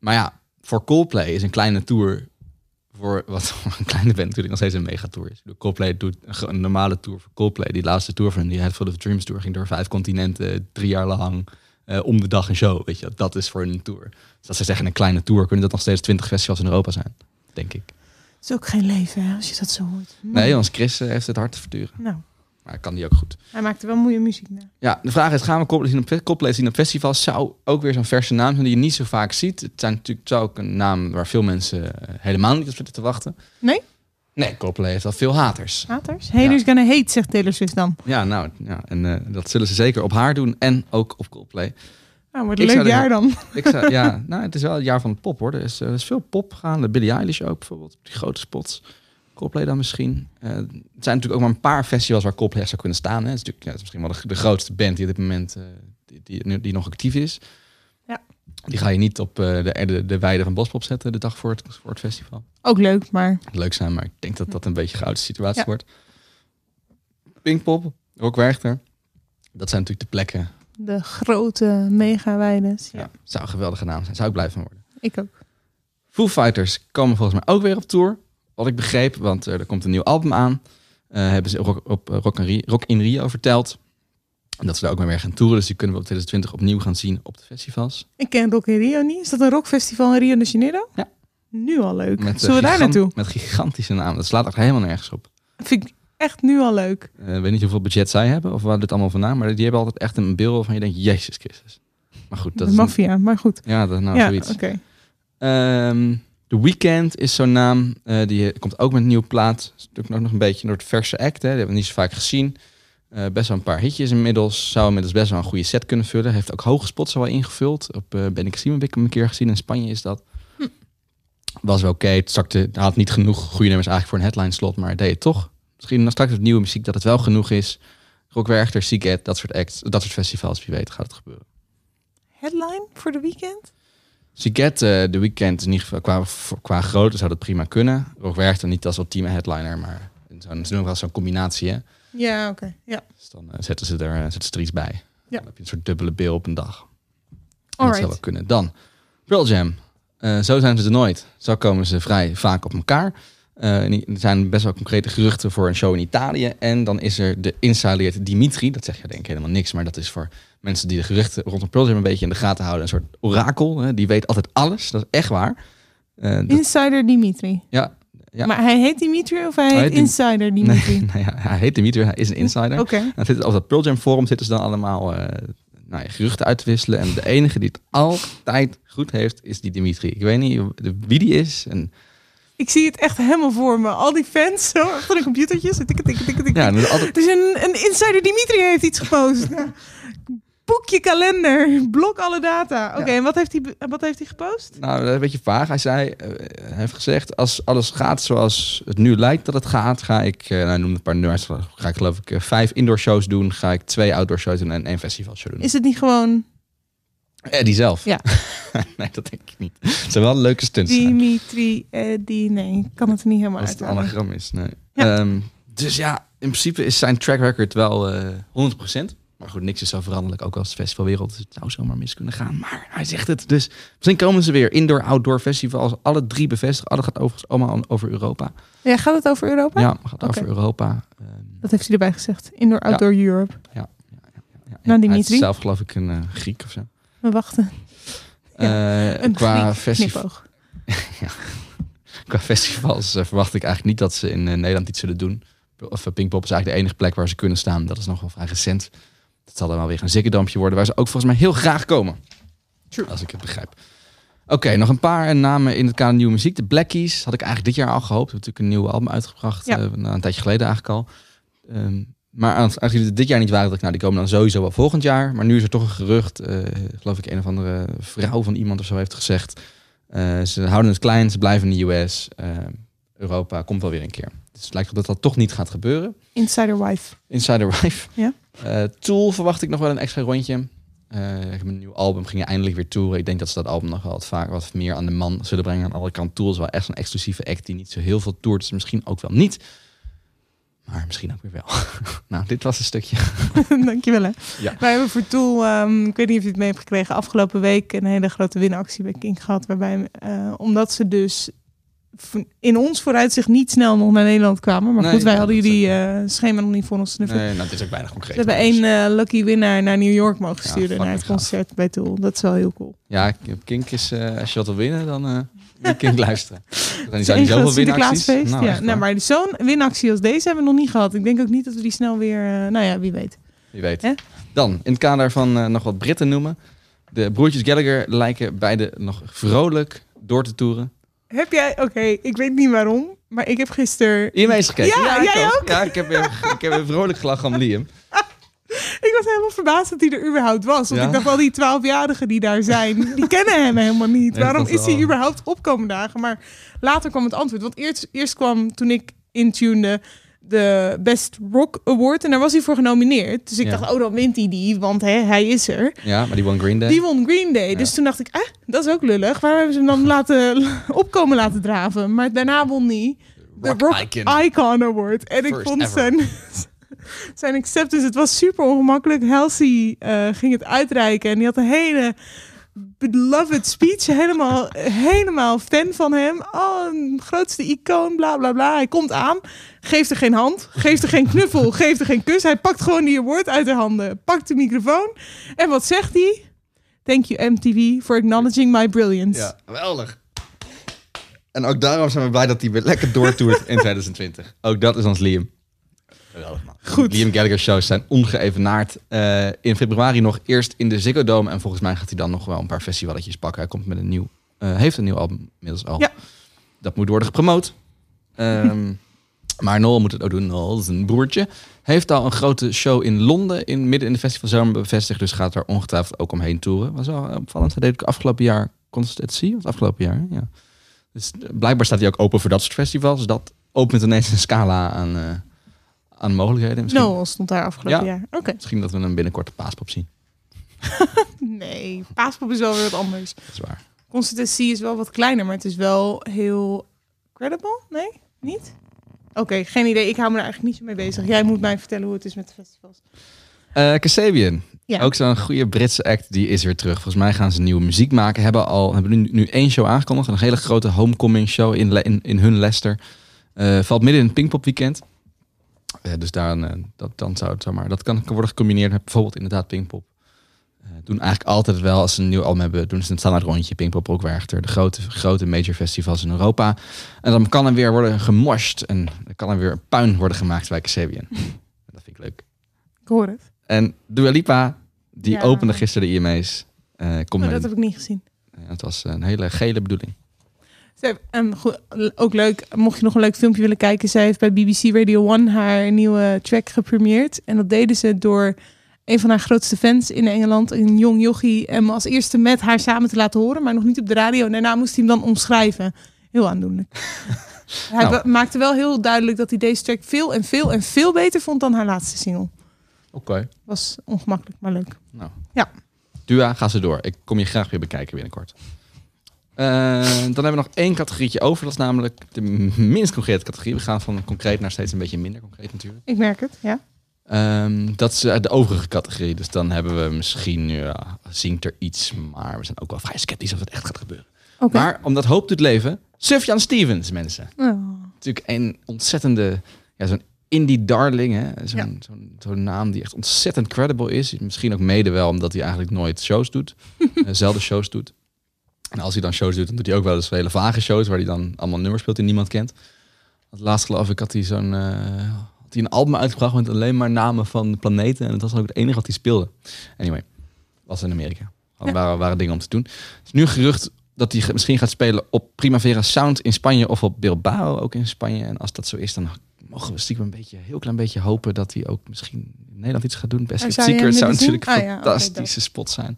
Maar ja, voor Coldplay is een kleine tour voor wat een kleine band natuurlijk nog steeds een megatour is. De Coldplay doet een, een normale tour voor Coldplay. Die laatste tour van die Headful of Dreams tour ging door vijf continenten, drie jaar lang, eh, om de dag een show. Weet je, dat is voor hun tour. Dus als ze zeggen een kleine tour, kunnen dat nog steeds twintig festivals in Europa zijn, denk ik. Het is ook geen leven, hè, als je dat zo hoort. Nee, want Chris eh, heeft het hard te verduren. Nou, Maar kan die ook goed. hij maakte wel mooie muziek. Nou. Ja, de vraag is, gaan we Coldplay zien op, zien op festivals? Zou ook weer zo'n verse naam zijn die je niet zo vaak ziet. Het zijn natuurlijk het zou ook een naam waar veel mensen eh, helemaal niet op zitten te wachten. Nee? Nee, Coldplay heeft wel veel haters. Haters? Haters gonna hate, zegt Taylor Swift dan. Ja, nou, ja, en eh, dat zullen ze zeker op haar doen en ook op Coldplay. Nou, wordt een leuk jaar dan. Ik zou, ja, nou, het is wel het jaar van het pop hoor. Er is, eh, er is veel pop gaan. De Billie Eilish ook bijvoorbeeld, die grote spots. Coldplay dan misschien. Eh, het zijn natuurlijk ook maar een paar festivals waar Coldplay zou kunnen staan. Hè. Het, is natuurlijk, ja, het is misschien wel de, de grootste band die op dit moment eh, die, die, die nog actief is. Ja. Die ga je niet op eh, de, de, de weide van Bospop zetten de dag voor het, voor het festival. Ook leuk, maar Leuk zijn, maar ik denk dat dat een beetje een situatie Ja. wordt. Pinkpop, Rock Werchter. Dat zijn natuurlijk de plekken. de grote mega-weides. Ja, Ja. Zou een geweldige naam zijn. Zou ik blij van worden. ik ook. Foo Fighters komen volgens mij ook weer op tour. Wat ik begreep, want eh, er komt een nieuw album aan. Eh, hebben ze op eh, rock, in Rio, rock in Rio verteld. En dat ze daar ook weer gaan toeren. Dus die kunnen we op 2020 opnieuw gaan zien op de festivals. Ik ken Rock in Rio niet. Is dat een rockfestival in Rio de Janeiro? Ja. Nu al leuk. Met, Zullen we daar naartoe? Met gigantische namen. Dat slaat echt helemaal nergens op. Vind ik echt nu al leuk. Ik weet niet hoeveel budget zij hebben of waar dit allemaal vandaan. Maar die hebben altijd echt een beeld waarvan je denkt, Jezus Christus. Maar goed, dat de is... een- maffia, maar goed. ja, dat is nou ja, zoiets. oké. Ehm The Weeknd is zo'n naam. Eh, die komt ook met een nieuwe plaat. Is natuurlijk nog een beetje door het verse act. Hè. Die hebben we niet zo vaak gezien. Eh, best wel een paar hitjes inmiddels. Zou inmiddels best wel een goede set kunnen vullen. Heeft ook hoge spots al wel ingevuld. Op uh, Ben ik Simon heb ik hem een keer gezien. In Spanje is dat. Was wel oké. Het zakte- had niet genoeg goede nummers eigenlijk voor een headline slot. Maar deed het toch. Misschien nog straks met nieuwe muziek dat het wel genoeg is. Rock Werchter, Seagate, dat soort acts. Dat soort festivals. Wie weet gaat het gebeuren. Headline voor de weekend? Siget, eh de weekend in ieder geval qua, qua grootte zou dat prima kunnen. Rock werkt dan niet als ultieme headliner, maar zo'n, doen wel zo'n combinatie. Hè? Ja, oké. Ja. Dus dan eh, zetten, ze er, eh, zetten ze er iets bij. Ja. Dan heb je een soort dubbele bil op een dag. Dat zou wel kunnen. Dan, Pearl Jam. Zo zijn ze er nooit. Zo komen ze vrij vaak op elkaar. Er zijn best wel concrete geruchten voor een show in Italië. En dan is er de insider Dimitri. Dat zeg je denk ik helemaal niks. Maar dat is voor mensen die de geruchten rondom Pearl Jam een beetje in de gaten houden. Een soort orakel. Hè? Die weet altijd alles. Dat is echt waar. Eh, dat- Insider Dimitri. ja, ja. Maar hij heet Dimitri of hij heet, Insider Dimitri? Nee, nou ja, hij heet Dimitri. Hij is een insider. Oké. Dan zitten op dat Pearl Jam forum zitten ze dan allemaal eh, nou ja, geruchten uit te wisselen. En de enige die het altijd goed heeft, is die Dimitri. Ik weet niet wie die is. En, Ik zie het echt helemaal voor me. Al die fans zo achter de computertjes. Tik, tik, tik, tik, tik. ja, altijd, Dus een, een insider Dimitri heeft iets gepost. Boek je kalender. Blok alle data. Oké, Ja. en wat heeft, hij, wat heeft hij gepost? nou, een beetje vaag. Hij zei, eh, hij heeft gezegd, als alles gaat zoals het nu lijkt dat het gaat, ga ik, eh, nou, noem een paar nummers, ga ik geloof ik eh, vijf indoor shows doen, ga ik twee outdoor shows doen en één festival show doen. Is het niet gewoon Eh, die zelf? Ja. nee, dat denk ik niet. Het zijn wel leuke stunts. Dimitri, eh, die... Nee, ik kan het niet helemaal Als het anagram is. Nee. Ja. Ehm, dus ja, in principe is zijn track record wel eh 100%. Maar goed, niks is zo veranderlijk, ook als festivalwereld. Het zou zomaar mis kunnen gaan. Maar hij zegt het. Dus misschien komen ze weer. Indoor, outdoor festivals. Alle drie bevestigd. Alle gaat overigens allemaal over Europa. Ja, gaat het over Europa? Ja, gaat over Europa. Dat heeft hij erbij gezegd. Indoor, outdoor Europe. ja, Nou, Hij Dimitri. is zelf geloof ik een eh, Griek of zo. We wachten. Een qua, festival, qua festivals eh, verwacht ik eigenlijk niet dat ze in Nederland iets zullen doen. Of Pinkpop is eigenlijk de enige plek waar ze kunnen staan. Dat is nog wel vrij recent. Dat zal dan wel weer een zikkerdampje worden, waar ze ook volgens mij heel graag komen. True. Als ik het begrijp. Oké, nog een paar namen in het kader nieuwe muziek. De Black Keys had ik eigenlijk dit jaar al gehoopt. We hebben natuurlijk een nieuwe album uitgebracht. Ja. eh, nou, een tijdje geleden eigenlijk al. Ehm, maar als er dit jaar niet waren, dacht ik, nou, die komen dan sowieso wel volgend jaar. Maar nu is er toch een gerucht, eh, geloof ik, een of andere vrouw van iemand of zo heeft gezegd. eh, ze houden het klein, ze blijven in de US. eh, Europa komt wel weer een keer. Dus het lijkt erop dat dat toch niet gaat gebeuren. Insider wife. Insider Wife. Ja. Eh, Tool verwacht ik nog wel een extra rondje. Heb een nieuw album, ging eindelijk weer toeren. Ik denk dat ze dat album nog wel wat vaak wat meer aan de man zullen brengen. Aan de andere kant, Tool is wel echt een exclusieve act die niet zo heel veel toert. Dus misschien ook wel niet. Maar misschien ook weer wel. nou, dit was een stukje. Dankjewel hè. Ja. Wij hebben voor Tool, ehm, ik weet niet of je het mee hebt gekregen, afgelopen week een hele grote winactie bij King gehad. Waarbij, eh, omdat ze dus in ons vooruitzicht niet snel nog naar Nederland kwamen. Maar Nee, goed, wij hadden jullie eh, schema nog niet voor ons snuffelen. Nee, nou, is ook weinig concreet. We hebben één eh, lucky winnaar naar New York mogen Ja, sturen naar het concert bij Tool. Dat is wel heel cool. Ja, Kink is, eh, als je wat wil winnen, dan moet Kink luisteren. Dan zijn zoveel winacties. Nou, ja, nou, maar zo'n winactie als deze hebben we nog niet gehad. Ik denk ook niet dat we die snel weer... nou ja, wie weet. Wie weet. Hè? Dan, in het kader van nog wat Britten noemen. De broertjes Gallagher lijken beide nog vrolijk door te toeren. Heb jij... Oké, ik weet niet waarom. Maar ik heb gisteren... Mee eens gekeken? Ja, ik jij ook? Ja, ik heb, ik heb vrolijk gelachen om Liam. Ik was helemaal verbaasd dat hij er überhaupt was. Want Ja? ik dacht al die twaalfjarigen die daar zijn, die kennen hem helemaal niet. Nee, Waarom is hij wel. überhaupt opkomen dagen? Maar later kwam het antwoord. Want eerst, eerst kwam toen ik intunede de Best Rock Award. En daar was hij voor genomineerd. Dus ik Ja. dacht, oh dan wint hij die, want hè, hij is er. Ja, maar die won Green Day. Die won Green Day. Dus toen dacht ik, eh, dat is ook lullig. Waarom hebben ze hem dan laten opkomen laten draven? Maar daarna won hij de Rock Rock, Icon. Icon. Award. En ik vond ever. zijn, zijn acceptance, het was super ongemakkelijk. Halsey eh, ging het uitreiken en die had een hele beloved speech. Helemaal, helemaal fan van hem. Oh, een grootste icoon, bla bla bla. Hij komt aan, geeft er geen hand, geeft er geen knuffel, geeft er geen kus. Hij pakt gewoon die award uit de handen, pakt de microfoon. En wat zegt hij? Thank you MTV for acknowledging my brilliance. Ja, geweldig. En ook daarom zijn we blij dat hij weer lekker doortoert in 2020. Ook dat is ons Liam. Geweldig man. Goed. Liam Gallagher shows zijn ongeëvenaard. Eh, in februari nog eerst in de Ziggo Dome. En volgens mij gaat hij dan nog wel een paar festivaletjes pakken. Hij komt met een nieuw, eh, heeft een nieuw album inmiddels al. Ja. Dat moet worden gepromoot. Ehm, maar Noel moet het ook doen. Noel, zijn broertje, heeft al een grote show in Londen in, midden in de festivalzomer bevestigd. Dus gaat er ongetwijfeld ook omheen toeren. Was wel opvallend. Hij deed ook afgelopen jaar Constantie. Was afgelopen jaar, ja. Dus eh, blijkbaar staat hij ook open voor dat soort festivals. Dus dat opent ineens een scala aan, aan mogelijkheden. Misschien, Noel stond daar afgelopen Ja. jaar. Oké. misschien dat we een binnenkort de paaspop zien. Nee, paaspop is wel weer wat anders. Dat is waar. Consistency is wel wat kleiner, maar het is wel heel credible. Nee? Niet? Oké, geen idee. Ik hou me er eigenlijk niet zo mee bezig. Jij moet mij vertellen hoe het is met de festivals. Kasabian. Ja. Ook zo'n goede Britse act, die is weer terug. Volgens mij gaan ze nieuwe muziek maken. Hebben al hebben nu, nu één show aangekondigd. Een hele grote homecoming show in, in, in hun Leicester. Eh, valt midden in het Pinkpop weekend. Eh, dus daar, eh, dat, dan zou het zomaar. Dat kan, kan worden gecombineerd met bijvoorbeeld inderdaad Pinkpop. Eh doen eigenlijk altijd wel als ze een nieuw album hebben, doen ze een standaard rondje Pinkpop Rockwerchter. De grote, grote major festivals in Europa. En dan kan er weer worden gemoshed. En dan kan er weer puin worden gemaakt bij Kasabian. dat vind ik leuk. Ik hoor het. En Dua Lipa, die Ja. opende gisteren de IMA's. eh komt Oh, dat heb ik niet gezien. eh, het was een hele gele bedoeling. Ze heeft- en ook leuk, mocht je nog een leuk filmpje willen kijken. Zij heeft bij BBC Radio 1 haar nieuwe track gepremierd. En dat deden ze door een van haar grootste fans in Engeland, een jong jochie, hem als eerste met haar samen te laten horen, maar nog niet op de radio. En daarna moest hij hem dan omschrijven. Heel aandoenlijk. hij Nou. maakte wel heel duidelijk dat hij deze track veel en veel en veel beter vond dan haar laatste single. Oké. Was ongemakkelijk, maar leuk. Nou. Ja. Dua, ga ze door. Ik kom je graag weer bekijken binnenkort. Eh, dan hebben we nog één categorietje over. Dat is namelijk de minst concrete categorie. We gaan van concreet naar steeds een beetje minder concreet natuurlijk. Ik merk het, ja. Ehm, dat is eh, de overige categorie. Dus dan hebben we misschien, ja, zingt er iets. Maar we zijn ook wel vrij sceptisch of het echt gaat gebeuren. Maar omdat hoop doet leven, Sufjan Stevens, mensen. Oh. natuurlijk een ontzettende, ja, zo'n indie darling, hè? Zo'n, Ja. zo'n, zo'n naam die echt ontzettend credible is. Misschien ook mede wel omdat hij eigenlijk nooit shows doet, Eh, zelden shows doet. En als hij dan shows doet, dan doet hij ook wel eens hele vage shows waar hij dan allemaal nummers speelt die niemand kent. Het laatst geloof ik had hij zo'n, eh, had hij een album uitgebracht met alleen maar namen van de planeten en dat was dan ook het enige wat hij speelde. Anyway, was in Amerika. Er Ja. waren, waren dingen om te doen. Het is nu gerucht dat hij misschien gaat spelen op Primavera Sound in Spanje of op Bilbao ook in Spanje. En als dat zo is, dan mogen we stiekem een beetje, heel klein beetje hopen dat hij ook misschien in Nederland iets gaat doen. Best Secret zou natuurlijk een Ah ja, fantastische spot zijn.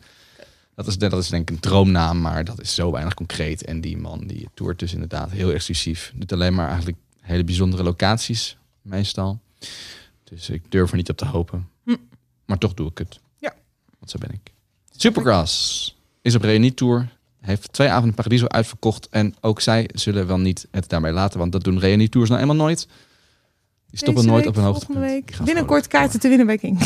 Dat is, dat is denk ik een droomnaam, maar dat is zo weinig concreet. En die man die toert dus inderdaad heel exclusief. Doet alleen maar eigenlijk hele bijzondere locaties, meestal. Dus ik durf er niet op te hopen. Hm. Maar toch doe ik het. Ja. Want zo ben ik. Supergrass is op reunietour. Heeft twee avonden Paradiso uitverkocht. En ook zij zullen wel niet het daarbij laten. Want dat doen reunietours nou eenmaal nooit. Die stoppen Deze nooit week, op een hoogtepunt. week. Binnenkort kaarten te winnen bij Kink.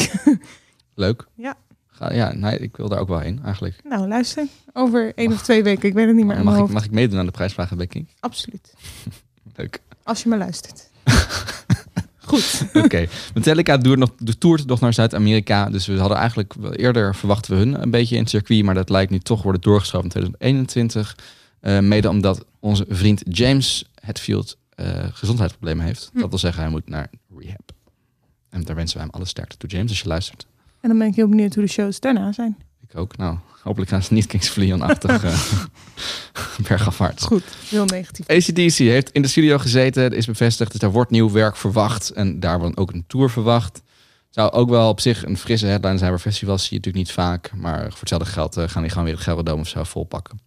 Leuk. Ja. Ga, ja, nee, ik wil daar ook wel heen eigenlijk. nou, luister. Over één of twee weken. Ik weet het niet meer Mag ik, hoofd. mag ik meedoen aan de prijsvragen bij King? Absoluut. Leuk. Als je maar luistert. Goed. Oké. Metallica doet nog, de toert nog naar Zuid-Amerika. Dus we hadden eigenlijk wel eerder verwachten we hun een beetje in het circuit. Maar dat lijkt nu toch worden doorgeschoven in 2021. Eh, mede omdat onze vriend James Hetfield eh gezondheidsproblemen heeft. Hm. Dat wil zeggen, hij moet naar rehab. En daar wensen wij hem alle sterkte toe, James, als je luistert. En dan ben ik heel benieuwd hoe de shows daarna zijn. Ik ook. Nou, hopelijk gaan ze niet Kings Leon-achtig uh, bergafwaarts. Goed. Heel negatief. ACDC heeft in de studio gezeten, is bevestigd, dus daar wordt nieuw werk verwacht. En daar wordt ook een tour verwacht. Zou ook wel op zich een frisse headline zijn, maar festivals zie je natuurlijk niet vaak. Maar voor hetzelfde geld eh, gaan die gewoon weer het Gelredome of zo volpakken.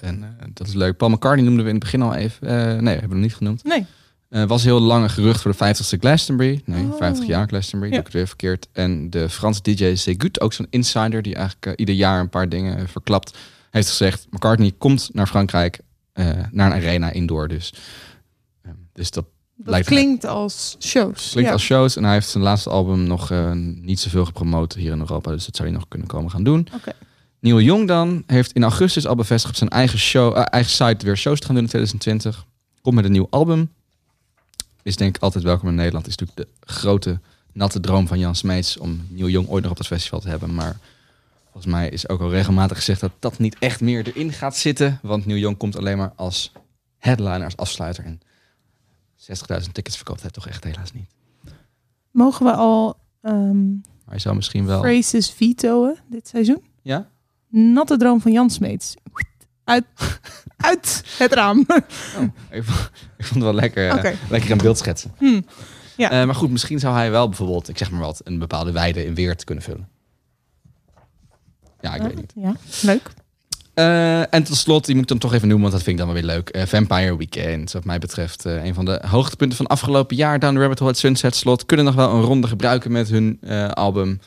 En eh, dat is leuk. Paul McCartney noemden we in het begin al even. Eh, nee, hebben we hem niet genoemd. Nee. Eh was heel lang een gerucht voor de 50ste Glastonbury. Nee, Oh. 50 jaar Glastonbury, Ja. doe ik het weer verkeerd. En de Franse DJ Segut, ook zo'n insider die eigenlijk eh, ieder jaar een paar dingen eh, verklapt, heeft gezegd: McCartney komt naar Frankrijk, naar een arena indoor. Dus, eh, dus dat Dat Lijkt- klinkt als shows. klinkt ja. als shows. En hij heeft zijn laatste album nog niet zoveel gepromoot hier in Europa. Dus dat zou hij nog kunnen komen gaan doen. Oké. Neil Young dan heeft in augustus al bevestigd op zijn eigen, show, eigen site weer shows te gaan doen in 2020. Komt met een nieuw album. Is denk ik altijd welkom in Nederland. Is natuurlijk de grote natte droom van Jan Smeets om Neil Young ooit nog op dat festival te hebben. Maar volgens mij is ook al regelmatig gezegd dat dat niet echt meer erin gaat zitten. Want Neil Young komt alleen maar als headliner, als afsluiter. En 60.000 tickets verkoopt hij toch echt helaas niet. Mogen we al ehm Maar hij zou misschien wel... phrases vetoen dit seizoen? Ja? Natte droom van Jan Smeets. Uit, uit het raam. Oh, ik, vond, ik vond het wel lekker, eh, lekker in beeld schetsen. Hm. Ja. Eh, maar goed, misschien zou hij wel bijvoorbeeld, ik zeg maar wat, een bepaalde weide in Weert kunnen vullen. Ja, ik weet niet. Ja, leuk. Eh, en tot slot, die moet ik dan toch even noemen, want dat vind ik dan wel weer leuk. Vampire Weekend, wat mij betreft een van de hoogtepunten van afgelopen jaar. Down the Rabbit Hole, het Sunset Slot. Kunnen nog wel een ronde gebruiken met hun album.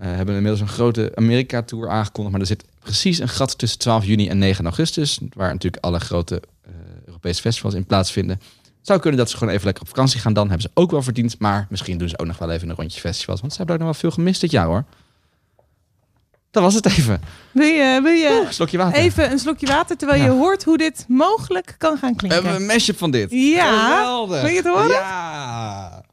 Eh, hebben inmiddels een grote Amerika-tour aangekondigd. Maar er zit precies een gat tussen 12 juni en 9 augustus. Waar natuurlijk alle grote eh, Europese festivals in plaatsvinden. Het zou kunnen dat ze gewoon even lekker op vakantie gaan dan. Hebben ze ook wel verdiend. Maar misschien doen ze ook nog wel even een rondje festivals. Want ze hebben ook nog wel veel gemist dit jaar hoor. Dat was het even. Wil je, wil je Oeh, slokje water. even een slokje water terwijl Ja. je hoort hoe dit mogelijk kan gaan We klinken? hebben een mashup van dit. Ja. Geweldig. Wil je het horen? Ja.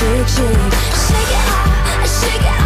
Shake, shake, shake, it off, shake it off.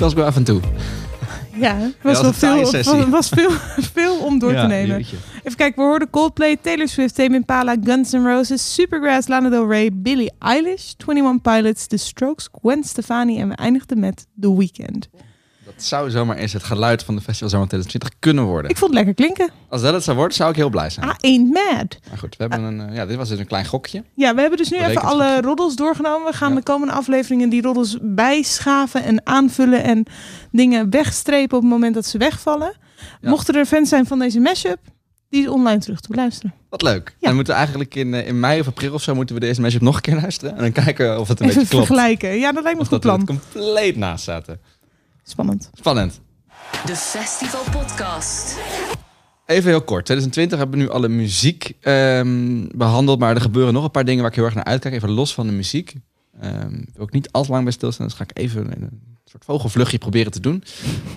Was wel af en toe. Ja, het was was, wel veel, was veel, veel om door Ja, te nemen. jeetje. Even kijken, we hoorden Coldplay, Taylor Swift, Tame Impala, Guns N' Roses, Supergrass, Lana Del Rey, Billie Eilish, 21 Pilots, The Strokes, Gwen Stefani en we eindigden met The Weeknd. Dat zou zomaar eens het geluid van de Festival Zomer 2020 kunnen worden. Ik vond het lekker klinken. Als dat het zou worden, zou ik heel blij zijn. I ain't mad. Maar goed, we hebben een, eh, ja, dit was dus een klein gokje. Ja, we hebben dus nu even alle roddels doorgenomen. We gaan Ja. de komende afleveringen die roddels bijschaven en aanvullen en dingen wegstrepen op het moment dat ze wegvallen. Ja. Mochten er fans zijn van deze mashup, die is online terug te beluisteren. Wat leuk. Ja. Dan moeten we eigenlijk in, eh, in mei of april of zo moeten we deze mashup nog een keer luisteren. En dan kijken of het een Even beetje klopt. vergelijken. Ja, dat lijkt me een goed dat we plan. er compleet naast zaten. Spannend. Spannend. De Festival Podcast. Even heel kort. 2020 hebben we nu alle muziek ehm, behandeld. Maar er gebeuren nog een paar dingen waar ik heel erg naar uitkijk. Even los van de muziek. Ehm wil ik niet al te lang bij stilstaan. Dus ga ik even een soort vogelvluchtje proberen te doen.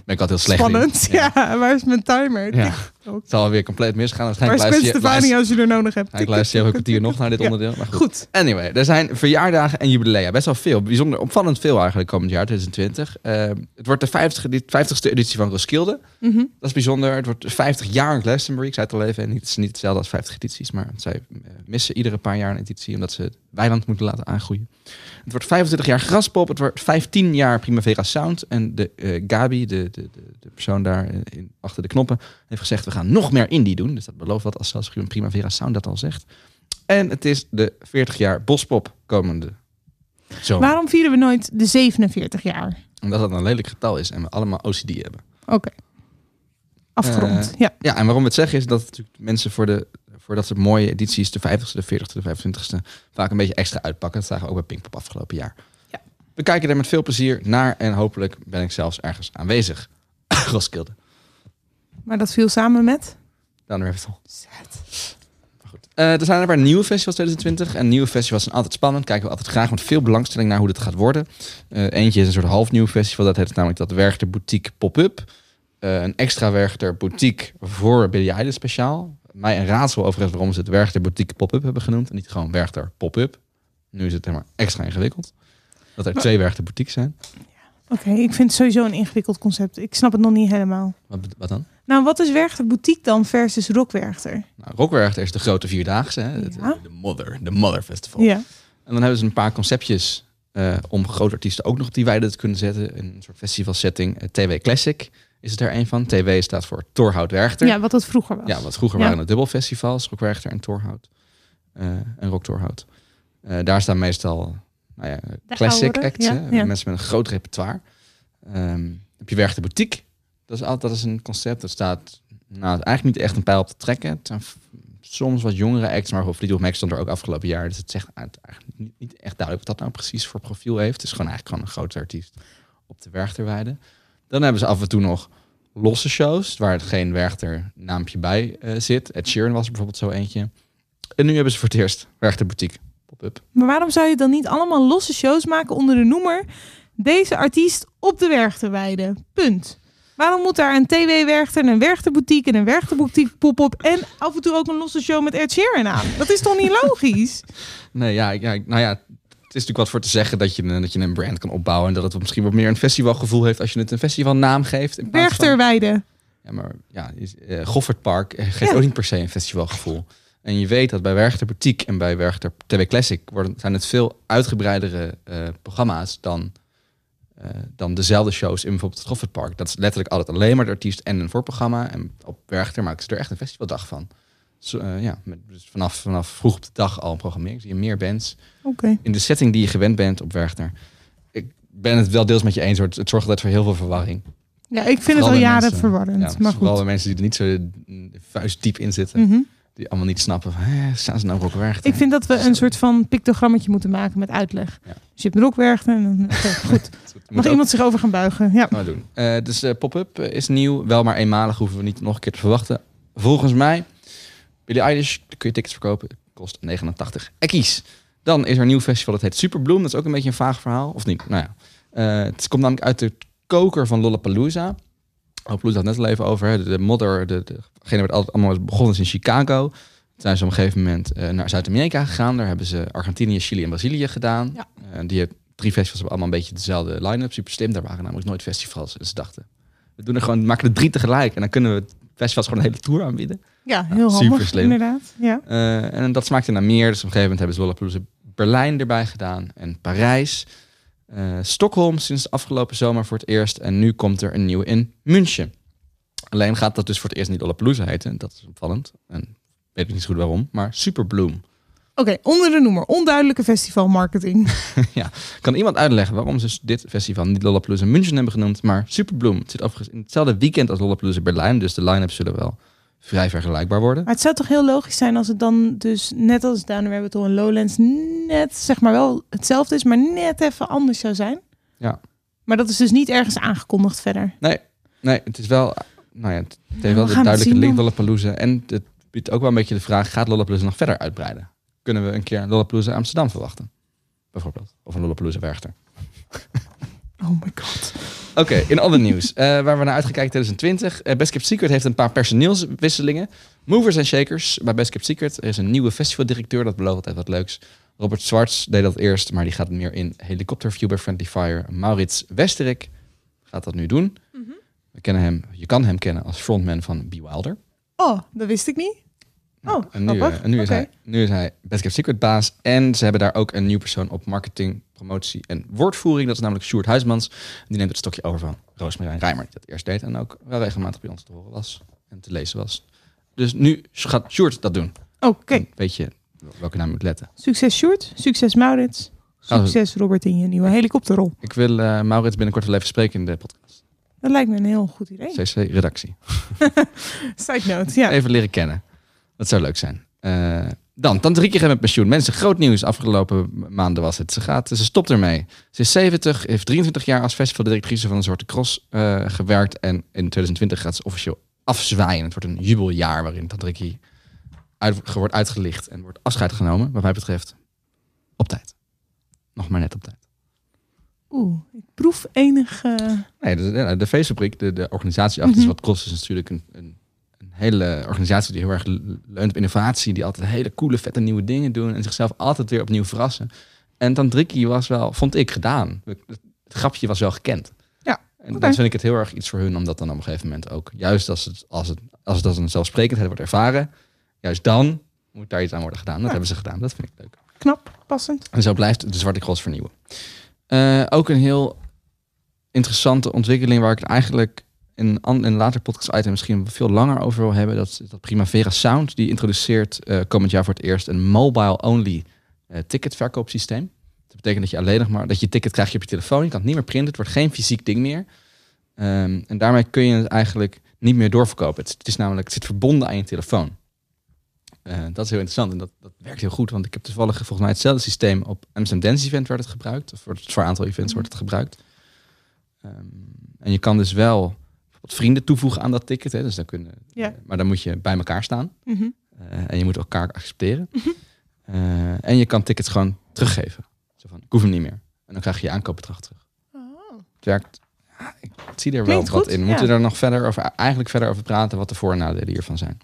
Ben ik altijd heel slecht in. Spannend. Ja. waar is mijn timer? Ja. Ook. Het zal weer compleet misgaan. Waar Waarschijnlijk Gwen je, luister, als je er nodig hebt? ik luister je een kwartier nog naar dit onderdeel. Maar goed. Goed. Anyway, er zijn verjaardagen en jubilea. Best wel veel. Bijzonder opvallend veel eigenlijk komend jaar, 2020. Eh, het wordt de 50, edi- 50ste editie van Roskilde. Mhm. Dat is bijzonder. Het wordt 50 jaar Glastonbury. Ik zei het al even. En het is niet hetzelfde als 50 edities. Maar zij eh, missen iedere paar jaar een editie. Omdat ze het weiland moeten laten aangroeien. Het wordt 25 jaar Graspop. Het wordt 15 jaar Primavera Sound. En de eh, Gabi, de, de, de, de persoon daar eh, in, achter de knoppen, heeft gezegd... we gaan nog meer indie doen. Dus dat belooft wat als zelfs een Primavera Sound dat al zegt. En het is de 40 jaar Bospop komende zomer. Waarom vieren we nooit de 47 jaar? Omdat dat een lelijk getal is en we allemaal OCD hebben. Oké. Afgerond. Eh, ja. Ja, en waarom we het zeggen is dat natuurlijk mensen voor de voor dat soort mooie edities, de 50ste, de 40ste, de 25ste, vaak een beetje extra uitpakken. Dat zagen we ook bij Pinkpop afgelopen jaar. Ja. We kijken er met veel plezier naar en hopelijk ben ik zelfs ergens aanwezig. Roskilde. Maar dat viel samen met... Dan. Maar goed. Eh, er zijn een paar nieuwe festivals 2020. En nieuwe festivals zijn altijd spannend. Kijken we altijd graag met veel belangstelling naar hoe dit gaat worden. Eh, eentje is een soort half nieuw festival. Dat heet namelijk dat Werchter Boutique Pop-Up. Eh, een extra Werchter Boutique voor Billie Eilish speciaal. Mij een raadsel overigens waarom ze het Werchter Boutique Pop-Up hebben genoemd. En niet gewoon Werchter Pop-Up. Nu is het helemaal extra ingewikkeld. Dat er twee Werchter Boutiques zijn. Oké, ik vind het sowieso een ingewikkeld concept. Ik snap het nog niet helemaal. Wat, wat dan? Nou, wat is Werchter Boutique dan versus Rockwerchter? Nou, Rockwerchter is de grote vierdaagse. Hè? De, Ja. de Mother. De Mother Festival. Ja. En dan hebben ze een paar conceptjes eh, om grote artiesten ook nog op die weide te kunnen zetten. In een soort festival setting. Eh, TW Classic is het er een van. TW staat voor Torhout Werchter. ja, wat dat vroeger was. Ja, wat vroeger Ja. waren het dubbelfestivals, Rock Werchter en Torhout. Eh, en Rock Torhout. Eh, daar staan meestal nou ja, classic acts. ja. Mensen met een groot repertoire. Ehm, heb je Werchter Boutique. Dat is, altijd, dat is een concept. Dat staat nou, eigenlijk niet echt een pijl op te trekken. Het zijn soms wat jongere acts, maar voor Fleetwood Mac stond er ook afgelopen jaar. Dus het zegt eigenlijk niet, echt duidelijk wat dat nou precies voor profiel heeft. Het is gewoon eigenlijk gewoon een grote artiest op de Werchterweide. Dan hebben ze af en toe nog losse shows, waar geen Werchter naampje bij eh, zit. Ed Sheeran was er bijvoorbeeld zo eentje. En nu hebben ze voor het eerst Werchter Boutique pop-up. Maar waarom zou je dan niet allemaal losse shows maken onder de noemer deze artiest op de Werchterweide? Punt. Waarom moet daar een TW-werchter, een Werchterboutique en een Werchterboutique pop-up en af en toe ook een losse show met Ed Sheeran aan? Dat is toch niet logisch? Nee, ja, ja, nou ja, het is natuurlijk wat voor te zeggen dat je, dat je een brand kan opbouwen. En dat het misschien wat meer een festivalgevoel heeft als je het een festivalnaam geeft. in plaats van- Werchterweide. Ja, maar ja, is- eh, Goffert Park eh, geeft Ja. ook niet per se een festivalgevoel. En je weet dat bij Werchter Boutique en bij Werchter TW Classic worden, zijn het veel uitgebreidere eh, programma's dan, dan dezelfde shows in bijvoorbeeld het Goffert Park. Dat is letterlijk altijd alleen maar de artiest en een voorprogramma. En op Werchter maken ze er echt een festivaldag van. Zo, eh, ja, met, dus vanaf, vanaf vroeg op de dag al een programmering. Zie je meer bands Oké. in de setting die je gewend bent op Werchter. Ik ben het wel deels met je eens. hoor. Het zorgt altijd voor heel veel verwarring. Ja, ik vind het Vooral al bij jaren mensen- verwarrend. Ja, maar vooral goed. de mensen die er niet zo mm, vuistdiep in zitten. Mhm. Die allemaal niet snappen. van, hè, staan ze nou ook Werchter? Ik vind dat we een soort van pictogrammetje moeten maken met uitleg. Ja. Dus je hebt Rockwerchter en goed. Mag iemand zich over gaan buigen? Ja. maar doen. Eh, dus de pop-up eh, is nieuw. Wel maar eenmalig. Hoeven we niet nog een keer te verwachten. Volgens mij, Billie Eilish, daar kun je tickets verkopen. Kost 89 ekkies. Dan is er een nieuw festival. Dat heet Superbloom. Dat is ook een beetje een vaag verhaal. Of niet? Nou ja. Eh, het komt namelijk uit de koker van Lollapalooza. Lollapalooza had net al even over. Hè. De, de modder, de, de, degene werd altijd allemaal begonnen is in Chicago. Toen zijn ze op een gegeven moment eh, naar Zuid-Amerika gegaan. Daar hebben ze Argentinië, Chili en Brazilië gedaan. Ja. Eh, die, drie festivals hebben allemaal een beetje dezelfde line-up. Super slim. Daar waren namelijk nooit festivals. En ze dachten, we doen er gewoon, maken er drie tegelijk. En dan kunnen we festivals gewoon een hele tour aanbieden. Ja, heel super handig slim. inderdaad. Ja. Eh, en dat smaakte naar meer. Dus op een gegeven moment hebben ze Lollapalooza Berlijn erbij gedaan. En Parijs. Eh, Stockholm sinds afgelopen zomer voor het eerst. En nu komt er een nieuwe in München. Alleen gaat dat dus voor het eerst niet Lollapalooza heten. Dat is opvallend. En weet ik niet zo goed waarom. Maar Superbloom. Oké, onder de noemer. Onduidelijke festivalmarketing. Kan iemand uitleggen waarom ze dit festival niet Lollapalooza München hebben genoemd, maar Superbloom? Het zit overigens in hetzelfde weekend als Lollapalooza Berlijn, dus de line-ups zullen wel vrij vergelijkbaar worden. Maar het zou toch heel logisch zijn als het dan dus net als hebben het al in Lowlands, net zeg maar wel hetzelfde is, maar net even anders zou zijn. Ja. Maar dat is dus niet ergens aangekondigd verder. Nee, nee, het is wel, nou ja, het heeft we wel de duidelijke zien link. Lollapalooza en het biedt ook wel een beetje de vraag, gaat Lollapalooza nog verder uitbreiden? Kunnen we een keer Lollapalooza Amsterdam verwachten? Bijvoorbeeld. Of een Lollapalooza Werchter. Oh my god. Oké, in ander nieuws. eh, waar we naar uitgekeken 2020. eh Best Kept Secret heeft een paar personeelswisselingen. Movers en Shakers bij Best Kept Secret. Er is een nieuwe festivaldirecteur, dat belooft altijd wat leuks. Robert Zwarts deed dat eerst, maar die gaat meer in helikopterview bij Friendly Fire. Maurits Westerik gaat dat nu doen. We kennen hem, je kan hem kennen als frontman van Be Wilder. Oh, dat wist ik niet. Oh, En nu, grappig. eh, en nu, is hij, nu is hij Best Kept Secret baas. En ze hebben daar ook een nieuw persoon op marketing, promotie en woordvoering. Dat is namelijk Sjoerd Huismans. Die neemt het stokje over van Roosmarijn Rijmer, die dat eerst deed. En ook wel regelmatig bij ons te horen was en te lezen was. Dus nu gaat Sjoerd dat doen. Oké, Weet je welke naam je moet letten. succes Sjoerd, succes Maurits, succes Robert in je nieuwe helikopterrol. Ik wil eh, Maurits binnenkort wel even spreken in de podcast. Dat lijkt me een heel goed idee. CC-redactie. Side note, ja. Even leren kennen. Dat zou leuk zijn. Eh, dan, Tandrieke gaat met pensioen. Mensen, groot nieuws. Afgelopen maanden was het. Ze, gaat, ze stopt ermee. Ze is 70, heeft 23 jaar als festivaldirectrice van een soort cross eh, gewerkt. En in 2020 gaat ze officieel afzwaaien. Het wordt een jubeljaar waarin Tandrieke uit, wordt uitgelicht en wordt afscheid genomen. Wat mij betreft op tijd. Nog maar net op tijd. Oeh, ik proef enig... eh, Nee, de, de, de feestfabriek, de, de organisatie achter Mhm. is wat kost, is natuurlijk een, een hele organisatie die heel erg leunt op innovatie, die altijd hele coole, vette nieuwe dingen doen en zichzelf altijd weer opnieuw verrassen. En Tandriki was wel, vond ik, gedaan. Het, grapje was wel gekend. Ja, En dan vind ik het heel erg iets voor hun om dat dan op een gegeven moment ook, juist als het als het, als het als een zelfsprekendheid wordt ervaren, juist dan moet daar iets aan worden gedaan. Dat hebben ze gedaan. Dat vind ik leuk. knap, passend. En zo blijft de Zwarte Cross vernieuwen. Eh, ook een heel interessante ontwikkeling waar ik het eigenlijk in, een later podcast item misschien veel langer over wil hebben. Dat, dat Primavera Sound die introduceert eh, komend jaar voor het eerst een mobile-only eh, ticketverkoopsysteem. Dat betekent dat je alleen nog maar dat je ticket krijg je op je telefoon. Je kan het niet meer printen. Het wordt geen fysiek ding meer. Ehm, en daarmee kun je het eigenlijk niet meer doorverkopen. Het, het is namelijk het zit verbonden aan je telefoon. Eh, dat is heel interessant en dat, dat werkt heel goed. Want ik heb toevallig volgens mij hetzelfde systeem op Amsterdam Dance Event werd het gebruikt. Of voor, het, voor een aantal events wordt het gebruikt. Ehm, en je kan dus wel wat vrienden toevoegen aan dat ticket. Hè. Dus dan kunnen, Ja. Maar dan moet je bij elkaar staan. Mhm. Eh, en je moet elkaar accepteren. Eh, en je kan tickets gewoon teruggeven. Zo van, ik hoef hem niet meer. En dan krijg je je aankoopbedrag terug. Het werkt. ja, ik zie er wel Klinkt wat goed, in. We ja. moeten er nog verder over, eigenlijk verder over praten wat de voor- en nadelen hiervan zijn.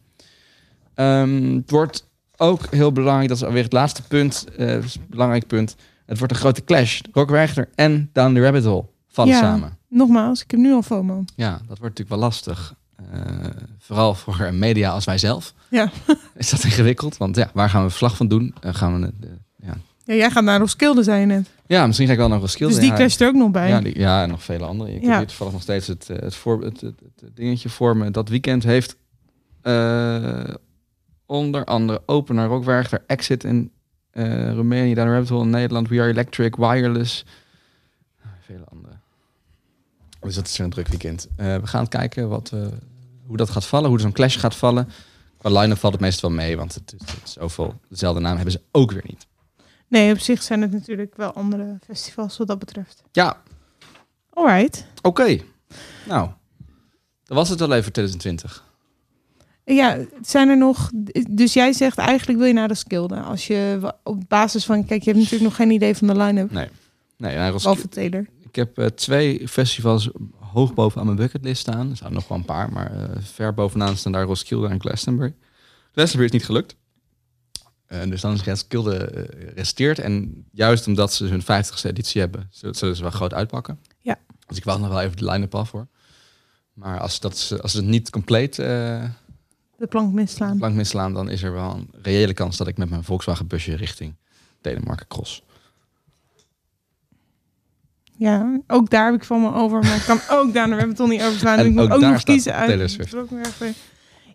Ehm, het wordt ook heel belangrijk, dat is alweer het laatste punt, eh, belangrijk punt. Het wordt een grote clash. Rock en Down the Rabbit Hole vallen Ja. samen. Nogmaals, ik heb nu al FOMO. Ja, dat wordt natuurlijk wel lastig. Eh, vooral voor een media als wij zelf. Ja. Is dat ingewikkeld? Want ja, waar gaan we verslag van doen? Eh, gaan we, de- ja. ja, jij gaat naar Roskilde, zei je net. ja, misschien ga ik wel nog een skill Dus die clasht er ook nog bij. Ja, die, ja, en nog vele andere. Ik Ja. heb hier toevallig nog steeds het, het, voor, het, het, het dingetje voor me. Dat weekend heeft onder andere Opener, Rockwerchter, Exit in Roemenië, Down the Rabbit Hole in Nederland, We Are Electric, Wireless. Vele andere. Dus dat is weer een druk weekend. Eh, we gaan kijken wat, eh, hoe dat gaat vallen, hoe zo'n clash gaat vallen. Qua line-up valt het meestal wel mee, want het, het, het is zoveel, dezelfde naam hebben ze ook weer niet. Nee, op zich zijn het natuurlijk wel andere festivals wat dat betreft. Ja, Alright. oké. Nou, dat was het wel even voor 2020. Ja, zijn er nog... Dus jij zegt eigenlijk wil je naar Roskilde. Als je op basis van... Kijk, je hebt natuurlijk nog geen idee van de line-up. Nee. Nee, nou, Roskilde-. Ik heb eh, twee festivals hoog bovenaan mijn bucketlist staan. Er staan nog wel een paar, maar eh, ver bovenaan staan daar Roskilde en Glastonbury. Glastonbury is niet gelukt. Eh, dus dan is Roskilde resteert. En juist omdat ze hun 50ste editie hebben, zullen ze wel groot uitpakken. Ja. Dus ik wacht nog wel even de line-up af voor. Maar als, dat, is- als het niet compleet De plank misslaan. plank misslaan, dan is er wel een reële kans dat ik met mijn Volkswagen busje richting Denemarken cross. Ja, ook daar heb ik van me over. Maar ik kan ook daar, we hebben het toch niet over slaan. En ik moet ook nog kiezen uit.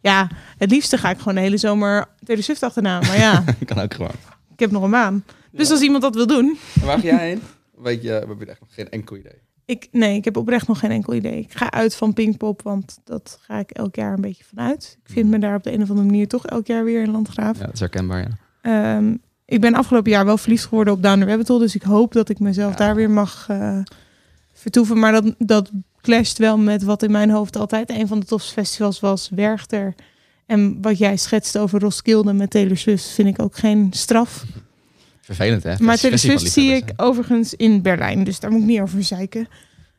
Ja, het liefste ga ik gewoon de hele zomer Taylor Swift achterna. Maar ja, kan ook gewoon. ik heb nog een baan. Dus als iemand dat wil doen. En waar ga jij heen? Weet je, we hebben echt nog geen enkel idee. Ik, nee, ik heb oprecht nog geen enkel idee. Ik ga uit van Pinkpop, want dat ga ik elk jaar een beetje vanuit. Ik vind me daar op de een of andere manier toch elk jaar weer in Landgraaf. Ja, dat is herkenbaar, ja. Ehm, ik ben afgelopen jaar wel verliefd geworden op Down the Rabbit Hole. Dus ik hoop dat ik mezelf Ja. daar weer mag eh, vertoeven. Maar dat, dat clasht wel met wat in mijn hoofd altijd een van de tofste festivals was. Werchter. En wat jij schetst over Roskilde met Taylor Swift vind ik ook geen straf. Vervelend, hè? maar Taylor Swift zie ik overigens in Berlijn. Dus daar moet ik niet over zeiken.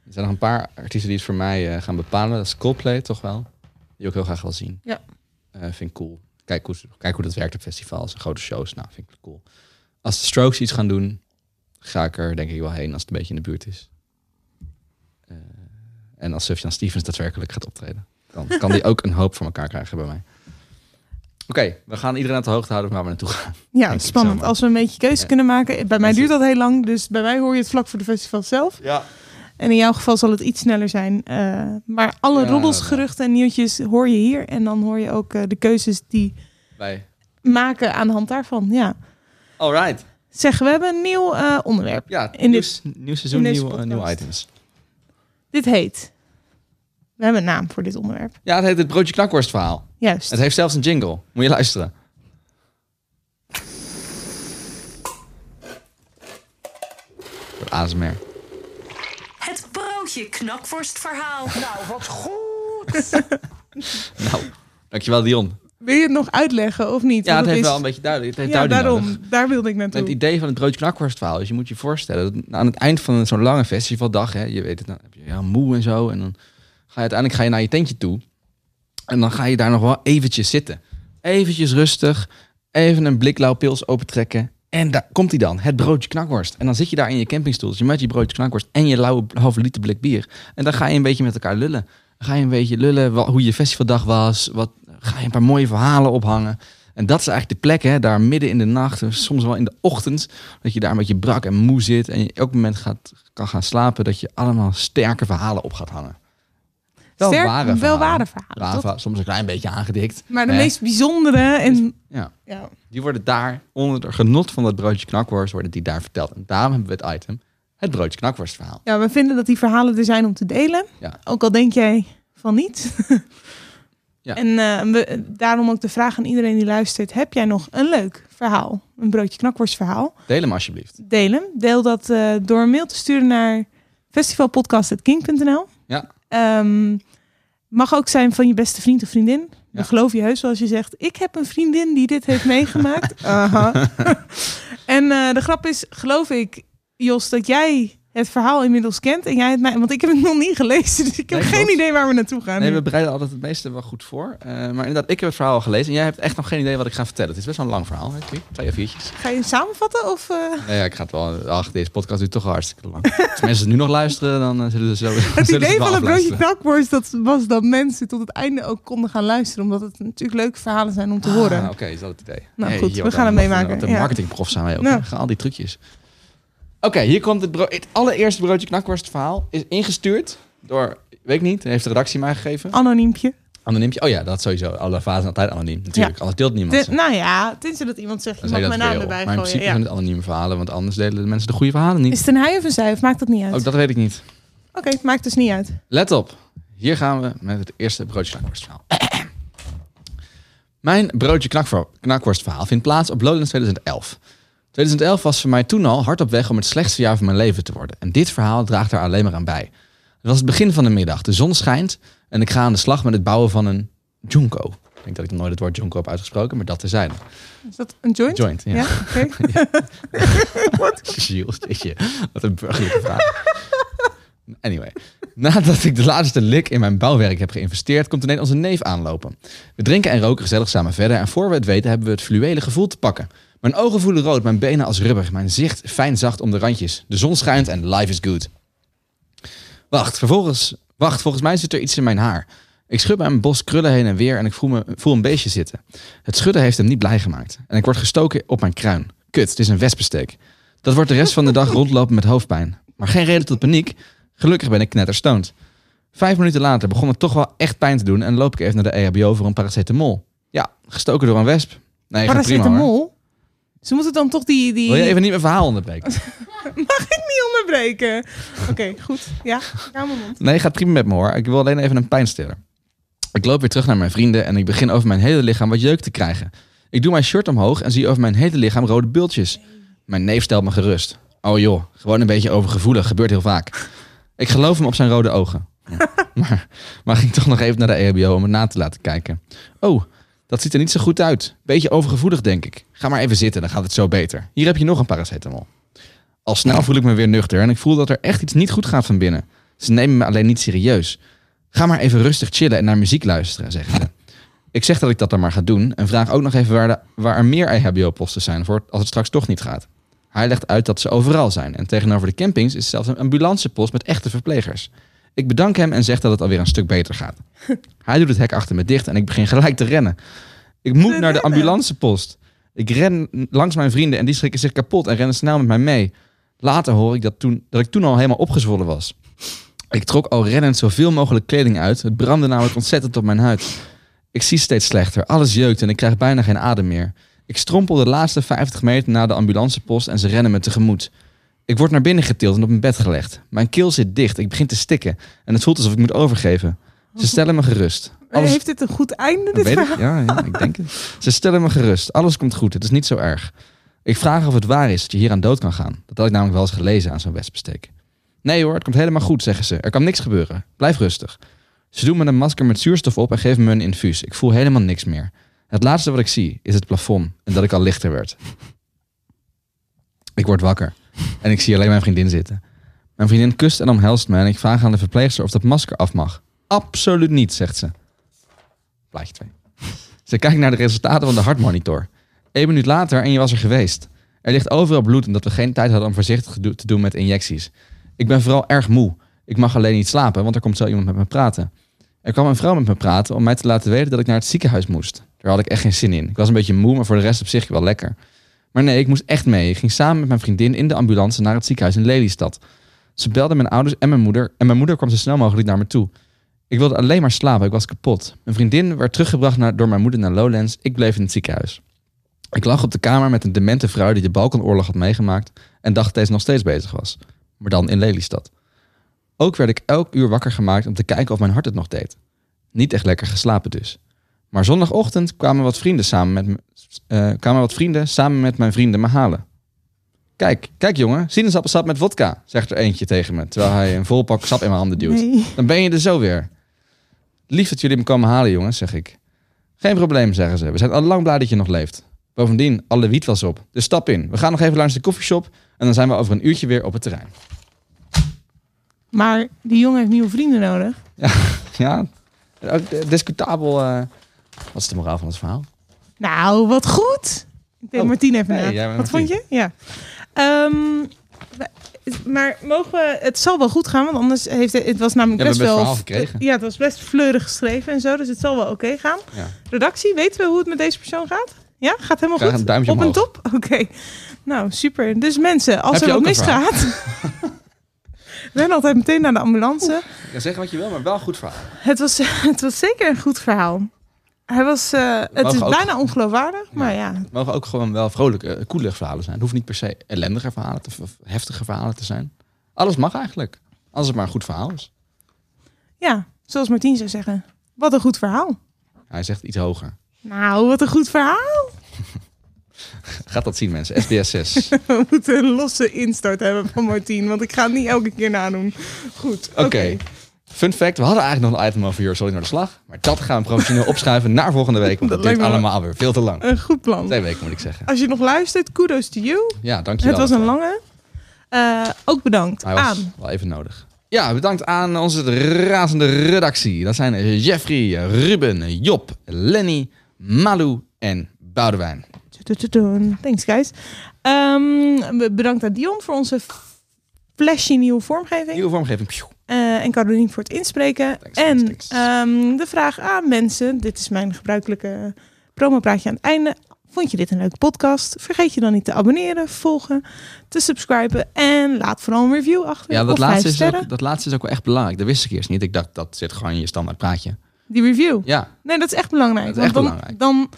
Er zijn nog een paar artiesten die het voor mij eh, gaan bepalen. Dat is Coldplay, toch wel. Die ook heel graag wil zien. Ja. Eh, vind ik cool. Kijk hoe, kijk hoe dat werkt op festivals en grote shows. Nou, vind ik cool. Als de Strokes iets gaan doen, ga ik er denk ik wel heen als het een beetje in de buurt is. Eh, en als Sufjan Stevens daadwerkelijk gaat optreden. Dan kan die ook een hoop voor elkaar krijgen bij mij. Oké, we gaan iedereen aan de hoogte houden waar we naartoe gaan. Ja, spannend. Als we een beetje keuze Ja. kunnen maken. Bij mij duurt dat heel lang. Dus bij mij hoor je het vlak voor de festival zelf. Ja. En in jouw geval zal het iets sneller zijn. Eh, maar alle Ja, roddels, ja. geruchten en nieuwtjes hoor je hier. En dan hoor je ook eh, de keuzes die Bij. maken aan de hand daarvan. Ja. All right. Zeg, we hebben een nieuw eh, onderwerp. Ja, In nieuw, dit- nieuw seizoen, nieuwe items. Dit heet... We hebben een naam voor dit onderwerp. Ja, het heet het broodje knakworst verhaal. Juist. Het heeft zelfs een jingle. Moet je luisteren. ASMR. Broodje knakworstverhaal. Nou, dankjewel Dion. Wil je het nog uitleggen of niet? Ja, Want het heeft is- wel een beetje duidelijk. Het heeft Ja, daarom. nodig. Daar wilde ik naartoe. Het idee van het broodje knakworst verhaal is, je moet je voorstellen, dat aan het eind van zo'n lange festivaldag, hè, je weet het, dan heb je ja, moe en zo, en dan ga je uiteindelijk ga je naar je tentje toe. En dan ga je daar nog wel eventjes zitten. Eventjes rustig, even een blik lauw pils opentrekken. En daar komt hij dan, het broodje knakworst. En dan zit je daar in je campingstoeltje met je broodje knakworst en je lauwe halve liter blik bier. En dan ga je een beetje met elkaar lullen. Ga je een beetje lullen wa- hoe je festivaldag was. Wat, ga je een paar mooie verhalen ophangen. En dat is eigenlijk de plek, hè, daar midden in de nacht, soms wel in de ochtend, dat je daar een beetje brak en moe zit en je elk moment gaat, kan gaan slapen, dat je allemaal sterke verhalen op gaat hangen. Wel Sterk, ware wel verhalen. ware verhalen, Ware toch? verhalen, soms een klein beetje aangedikt. Maar de hè. meest bijzondere en... Ja, Ja. die worden daar, onder het genot van dat broodje knakworst, worden die daar verteld. En daarom hebben we het item, het broodje knakworst verhaal. ja, we vinden dat die verhalen er zijn om te delen. Ja. Ook al denk jij van niet. Ja. En eh, we, daarom ook de vraag aan iedereen die luistert. Heb jij nog een leuk verhaal? Een broodje knakworst verhaal? Deel hem alsjeblieft. Delen. Deel dat eh, door een mail te sturen naar festivalpodcast.king.nl Ehm, mag ook zijn van je beste vriend of vriendin. Ja. Dan geloof je heus zoals je zegt. Ik heb een vriendin die dit heeft meegemaakt. En eh, de grap is, geloof ik, Jos, dat jij het verhaal inmiddels kent. En jij het mij, want ik heb het nog niet gelezen. Dus ik heb Nee, geen idee waar we naartoe gaan. Nee, nu. we bereiden altijd het meeste wel goed voor. Eh, maar inderdaad, ik heb het verhaal al gelezen en jij hebt echt nog geen idee wat ik ga vertellen. Het is best wel een lang verhaal, hè? Twee of viertjes. Ga je hem samenvatten? Of, eh, Nee, ja, ik ga het wel. Ach, deze podcast duurt toch al hartstikke lang. Als mensen nu nog luisteren, dan eh, zullen ze zo. het idee van het broodje knakworst dat was dat mensen tot het einde ook konden gaan luisteren. Omdat het natuurlijk leuke verhalen zijn om te horen. Ah, Oké, is dat het idee? Nou, Hey, goed, we gaan wat- meemaken, een ja. marketingprof zijn wij ook. Nou. Gaan al die trucjes. Oké, hier komt het, het allereerste broodje knakworst verhaal. Is ingestuurd door, weet ik niet, heeft de redactie mij gegeven. Anoniempje. Anoniempje. Oh ja, dat sowieso. Alle fasen altijd anoniem. Natuurlijk, Ja. anders deelt niemand ze. nou ja, tenzij dat iemand zegt, je mag mijn naam erbij Maar in gooien. principe Ja. zijn het anonieme verhalen, want anders delen de mensen de goede verhalen niet. Is het een hij of een zij? Of maakt dat niet uit? Ook dat weet ik niet. Oké, het maakt dus niet uit. Let op. Hier gaan we met het eerste broodje knakworstverhaal. Mijn broodje knakwo- knakworstverhaal vindt plaats op Lowlands 2011. 2011 was voor mij toen al hard op weg om het slechtste jaar van mijn leven te worden. En dit verhaal draagt daar alleen maar aan bij. Het was het begin van de middag. De zon schijnt en ik ga aan de slag met het bouwen van een junko. Ik denk dat ik nog nooit het woord junko heb uitgesproken, maar dat terzijde. Is dat een joint? Joint, ja. Ja, oké. Jules, jeetje. Wat een burgerlijke vraag. Anyway. Nadat ik de laatste lik in mijn bouwwerk heb geïnvesteerd, komt ineens onze neef aanlopen. We drinken en roken gezellig samen verder en voor we het weten hebben we het fluwele gevoel te pakken. Mijn ogen voelen rood, mijn benen als rubber, mijn zicht fijn zacht om de randjes. De zon schijnt en life is good. Wacht, vervolgens, wacht, volgens mij zit er iets in mijn haar. Ik schud bij een bos krullen heen en weer en ik voel, me, voel een beestje zitten. Het schudden heeft hem niet blij gemaakt. En ik word gestoken op mijn kruin. Kut, het is een wespensteek. Dat wordt de rest van de dag rondlopen met hoofdpijn. Maar geen reden tot paniek. Gelukkig ben ik knetterstoned. Vijf minuten later begon het toch wel echt pijn te doen en loop ik even naar de EHBO voor een paracetamol. Ja, gestoken door een wesp. Nee, gaat prima. Paracetamol. Ze moeten dan toch die... die... Wil je even niet mijn verhaal onderbreken? Mag ik niet onderbreken? Oké, goed. Ja, ga mijn mond. Nee, gaat prima met me hoor. Ik wil alleen even een pijnstiller. Ik loop weer terug naar mijn vrienden en ik begin over mijn hele lichaam wat jeuk te krijgen. Ik doe mijn shirt omhoog en zie over mijn hele lichaam rode bultjes. Mijn neef stelt me gerust. Oh joh, gewoon een beetje overgevoelig, gebeurt heel vaak. Ik geloof hem op zijn rode ogen. Ja. Maar, maar ging toch nog even naar de EHBO om het na te laten kijken. Oh, dat ziet er niet zo goed uit. Beetje overgevoelig denk ik. Ga maar even zitten, dan gaat het zo beter. Hier heb je nog een paracetamol. Al snel voel ik me weer nuchter en ik voel dat er echt iets niet goed gaat van binnen. Ze nemen me alleen niet serieus. Ga maar even rustig chillen en naar muziek luisteren, zeggen ze. Ik zeg dat ik dat dan maar ga doen en vraag ook nog even waar, de- waar er meer EHBO-posten zijn voor als het straks toch niet gaat. Hij legt uit dat ze overal zijn en tegenover de campings is zelfs een ambulancepost met echte verplegers. Ik bedank hem en zeg dat het alweer een stuk beter gaat. Hij doet het hek achter me dicht en ik begin gelijk te rennen. Ik moet naar de ambulancepost. Ik ren langs mijn vrienden en die schrikken zich kapot en rennen snel met mij mee. Later hoor ik dat, toen, dat ik toen al helemaal opgezwollen was. Ik trok al rennend zoveel mogelijk kleding uit. Het brandde namelijk ontzettend op mijn huid. Ik zie steeds slechter. Alles jeukt en ik krijg bijna geen adem meer. Ik strompel de laatste 50 meter naar de ambulancepost en ze rennen me tegemoet. Ik word naar binnen getild en op mijn bed gelegd. Mijn keel zit dicht. Ik begin te stikken. En het voelt alsof ik moet overgeven. Ze stellen me gerust. Alles- Heeft dit een goed einde, dit ik? Ja, ja, ik denk het. Ze stellen me gerust. Alles komt goed. Het is niet zo erg. Ik vraag of het waar is dat je hier aan dood kan gaan. Dat had ik namelijk wel eens gelezen aan zo'n wespensteek. Nee hoor, het komt helemaal goed, zeggen ze. Er kan niks gebeuren. Blijf rustig. Ze doen me een masker met zuurstof op en geven me een infuus. Ik voel helemaal niks meer. Het laatste wat ik zie is het plafond en dat ik al lichter werd. Ik word wakker en ik zie alleen mijn vriendin zitten. Mijn vriendin kust en omhelst me en ik vraag aan de verpleegster of dat masker af mag. Absoluut niet, zegt ze. Plaatje 2. Ze kijkt naar de resultaten van de hartmonitor. Eén minuut later en je was er geweest. Er ligt overal bloed omdat we geen tijd hadden om voorzichtig te do- te doen met injecties. Ik ben vooral erg moe. Ik mag alleen niet slapen, want er komt zo iemand met me praten. Er kwam een vrouw met me praten om mij te laten weten dat ik naar het ziekenhuis moest. Daar had ik echt geen zin in. Ik was een beetje moe, maar voor de rest op zich wel lekker. Maar nee, ik moest echt mee. Ik ging samen met mijn vriendin in de ambulance naar het ziekenhuis in Lelystad. Ze belden mijn ouders en mijn moeder. En mijn moeder kwam zo snel mogelijk naar me toe. Ik wilde alleen maar slapen. Ik was kapot. Mijn vriendin werd teruggebracht naar, door mijn moeder naar Lowlands. Ik bleef in het ziekenhuis. Ik lag op de kamer met een demente vrouw die de Balkanoorlog had meegemaakt en dacht dat deze nog steeds bezig was. Maar dan in Lelystad. Ook werd ik elk uur wakker gemaakt om te kijken of mijn hart het nog deed. Niet echt lekker geslapen dus. Maar zondagochtend kwamen wat vrienden samen met, me- eh, kwamen wat vrienden samen met mijn vrienden me halen. Kijk, kijk jongen, sinaasappelsap met vodka, zegt er eentje tegen me, terwijl hij een vol pak sap in mijn handen duwt. Nee. Dan ben je er zo weer. Lief dat jullie me komen halen, jongens, zeg ik. Geen probleem, zeggen ze. We zijn al lang blij dat je nog leeft. Bovendien, alle wiet was op. Dus stap in. We gaan nog even langs de koffieshop en dan zijn we over een uurtje weer op het terrein. Maar die jongen heeft nieuwe vrienden nodig. Ja, ook eh, discutabel. eh, wat is de moraal van het verhaal? Nou, wat goed. Ik denk Oh, Martien even nee, na. Wat vond je? Ja. Ehm, maar mogen we... Het zal wel goed gaan, want anders heeft het... Het was namelijk Ja, best wel... gekregen. Ja, het was best fleurig geschreven en zo. Dus het zal wel oké gaan. Ja. Redactie, weten we hoe het met deze persoon gaat? Ja, gaat helemaal goed? een duimpje Op en omhoog. top? Oké. Nou, super. Dus mensen, als Heb er ook een misgaat... Ren altijd meteen naar de ambulance. Kan zeggen wat je wil, maar wel een goed verhaal. Het was, het was zeker een goed verhaal. Hij was, eh, het is ook- bijna ongeloofwaardig, maar ja. Het mogen ook gewoon wel vrolijke, eh, coole verhalen zijn. Het hoeft niet per se ellendige verhalen te- of heftige verhalen te zijn. Alles mag eigenlijk. Als het maar een goed verhaal is. Ja, zoals Martien zou zeggen. Wat een goed verhaal. Hij zegt iets hoger. Nou, wat een goed verhaal. Gaat dat zien mensen. SBS 6. We moeten een losse instart hebben van Martien, want ik ga het niet elke keer nadoen. Goed, oké. Oké. Fun fact, we hadden eigenlijk nog een item over Your Sorry naar de slag. Maar dat gaan we professioneel opschuiven naar volgende week. Want dat, Dat duurt allemaal weer veel te lang. Een goed plan. Twee weken moet ik zeggen. Als je nog luistert, kudos to you. Ja, dankjewel. Het was een lange. Eh, ook bedankt Hij was aan wel even nodig. Ja, bedankt aan onze razende redactie. Dat zijn Jeffrey, Ruben, Job, Lenny, Malou en Boudewijn. Thanks, guys. Ehm, bedankt aan Dion voor onze flashy nieuwe vormgeving. Nieuwe vormgeving. Eh, en Caroline voor het inspreken. Thanks, en thanks, thanks. ehm, de vraag aan mensen. Dit is mijn gebruikelijke promopraatje aan het einde. Vond je dit een leuke podcast? Vergeet je dan niet te abonneren, volgen, te subscriben. En laat vooral een review achter. Ja, dat laatste, is ook, dat laatste is ook wel echt belangrijk. Dat wist ik eerst niet. Ik dacht, dat zit gewoon in je standaard praatje. Die review. Ja, Nee, dat is echt belangrijk. Dat is echt want dan, belangrijk. dan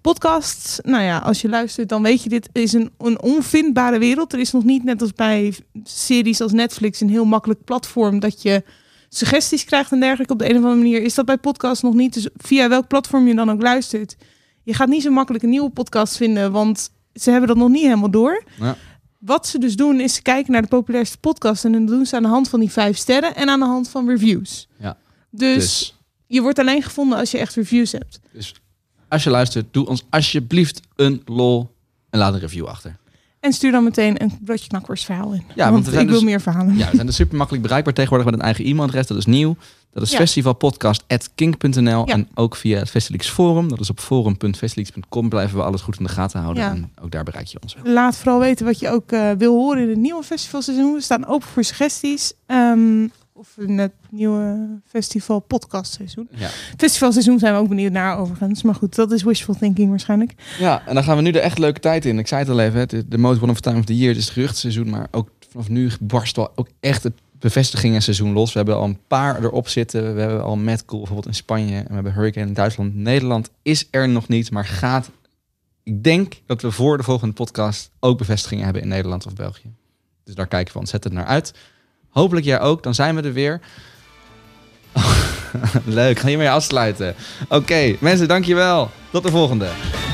podcasts, nou ja, als je luistert, dan weet je dit is een, een onvindbare wereld. Er is nog niet net als bij series als Netflix een heel makkelijk platform dat je suggesties krijgt en dergelijke. Op de een of andere manier is dat bij podcasts nog niet. Dus via welk platform je dan ook luistert, je gaat niet zo makkelijk een nieuwe podcast vinden, want ze hebben dat nog niet helemaal door. Ja. Wat ze dus doen, is ze kijken naar de populairste podcast en dan doen ze aan de hand van die vijf sterren en aan de hand van reviews. Ja. dus dus, je wordt alleen gevonden als je echt reviews hebt. dus als je luistert, doe ons alsjeblieft een lol en laat een review achter. En stuur dan meteen een broodje knakworst verhaal in. want want ik wil dus- meer verhalen. Ja, we zijn dus super makkelijk bereikbaar tegenwoordig met een eigen e-mailadres. Dat is nieuw. Dat is Ja. festivalpodcast.kink.nl. Ja. En ook via het Festilix Forum. Dat is op forum.festilix.com. Blijven we alles goed in de gaten houden. Ja. En ook daar bereik je ons wel. Laat vooral weten wat je ook eh, wil horen in het nieuwe festivalseizoen. We staan open voor suggesties. Ehm, of in het nieuwe festival podcastseizoen. Ja. Festivalseizoen zijn we ook benieuwd naar overigens. Maar goed, dat is wishful thinking waarschijnlijk. ja, en dan gaan we nu de echt leuke tijd in. Ik zei het al even, de most one of time of the year. Het is het geruchtenseizoen. Maar ook vanaf nu barst wel ook echt het bevestigingenseizoen los. We hebben al een paar erop zitten. We hebben al Mad Cool bijvoorbeeld in Spanje. En we hebben Hurricane in Duitsland. Nederland is er nog niet, maar gaat. Ik denk dat we voor de volgende podcast ook bevestigingen hebben in Nederland of België. Dus daar kijken we ontzettend naar uit. Hopelijk jij ook, dan zijn we er weer. Leuk, ga hiermee afsluiten. Oké, mensen, dankjewel. Tot de volgende.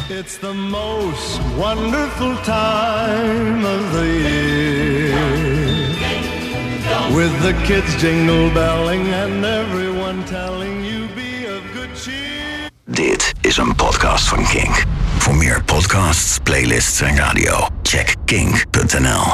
It's the most wonderful time of the year. With the kids jingle belling and everyone telling you be of good cheer. Dit is een podcast van Kink. Voor meer podcasts, playlists en radio, check kink.nl.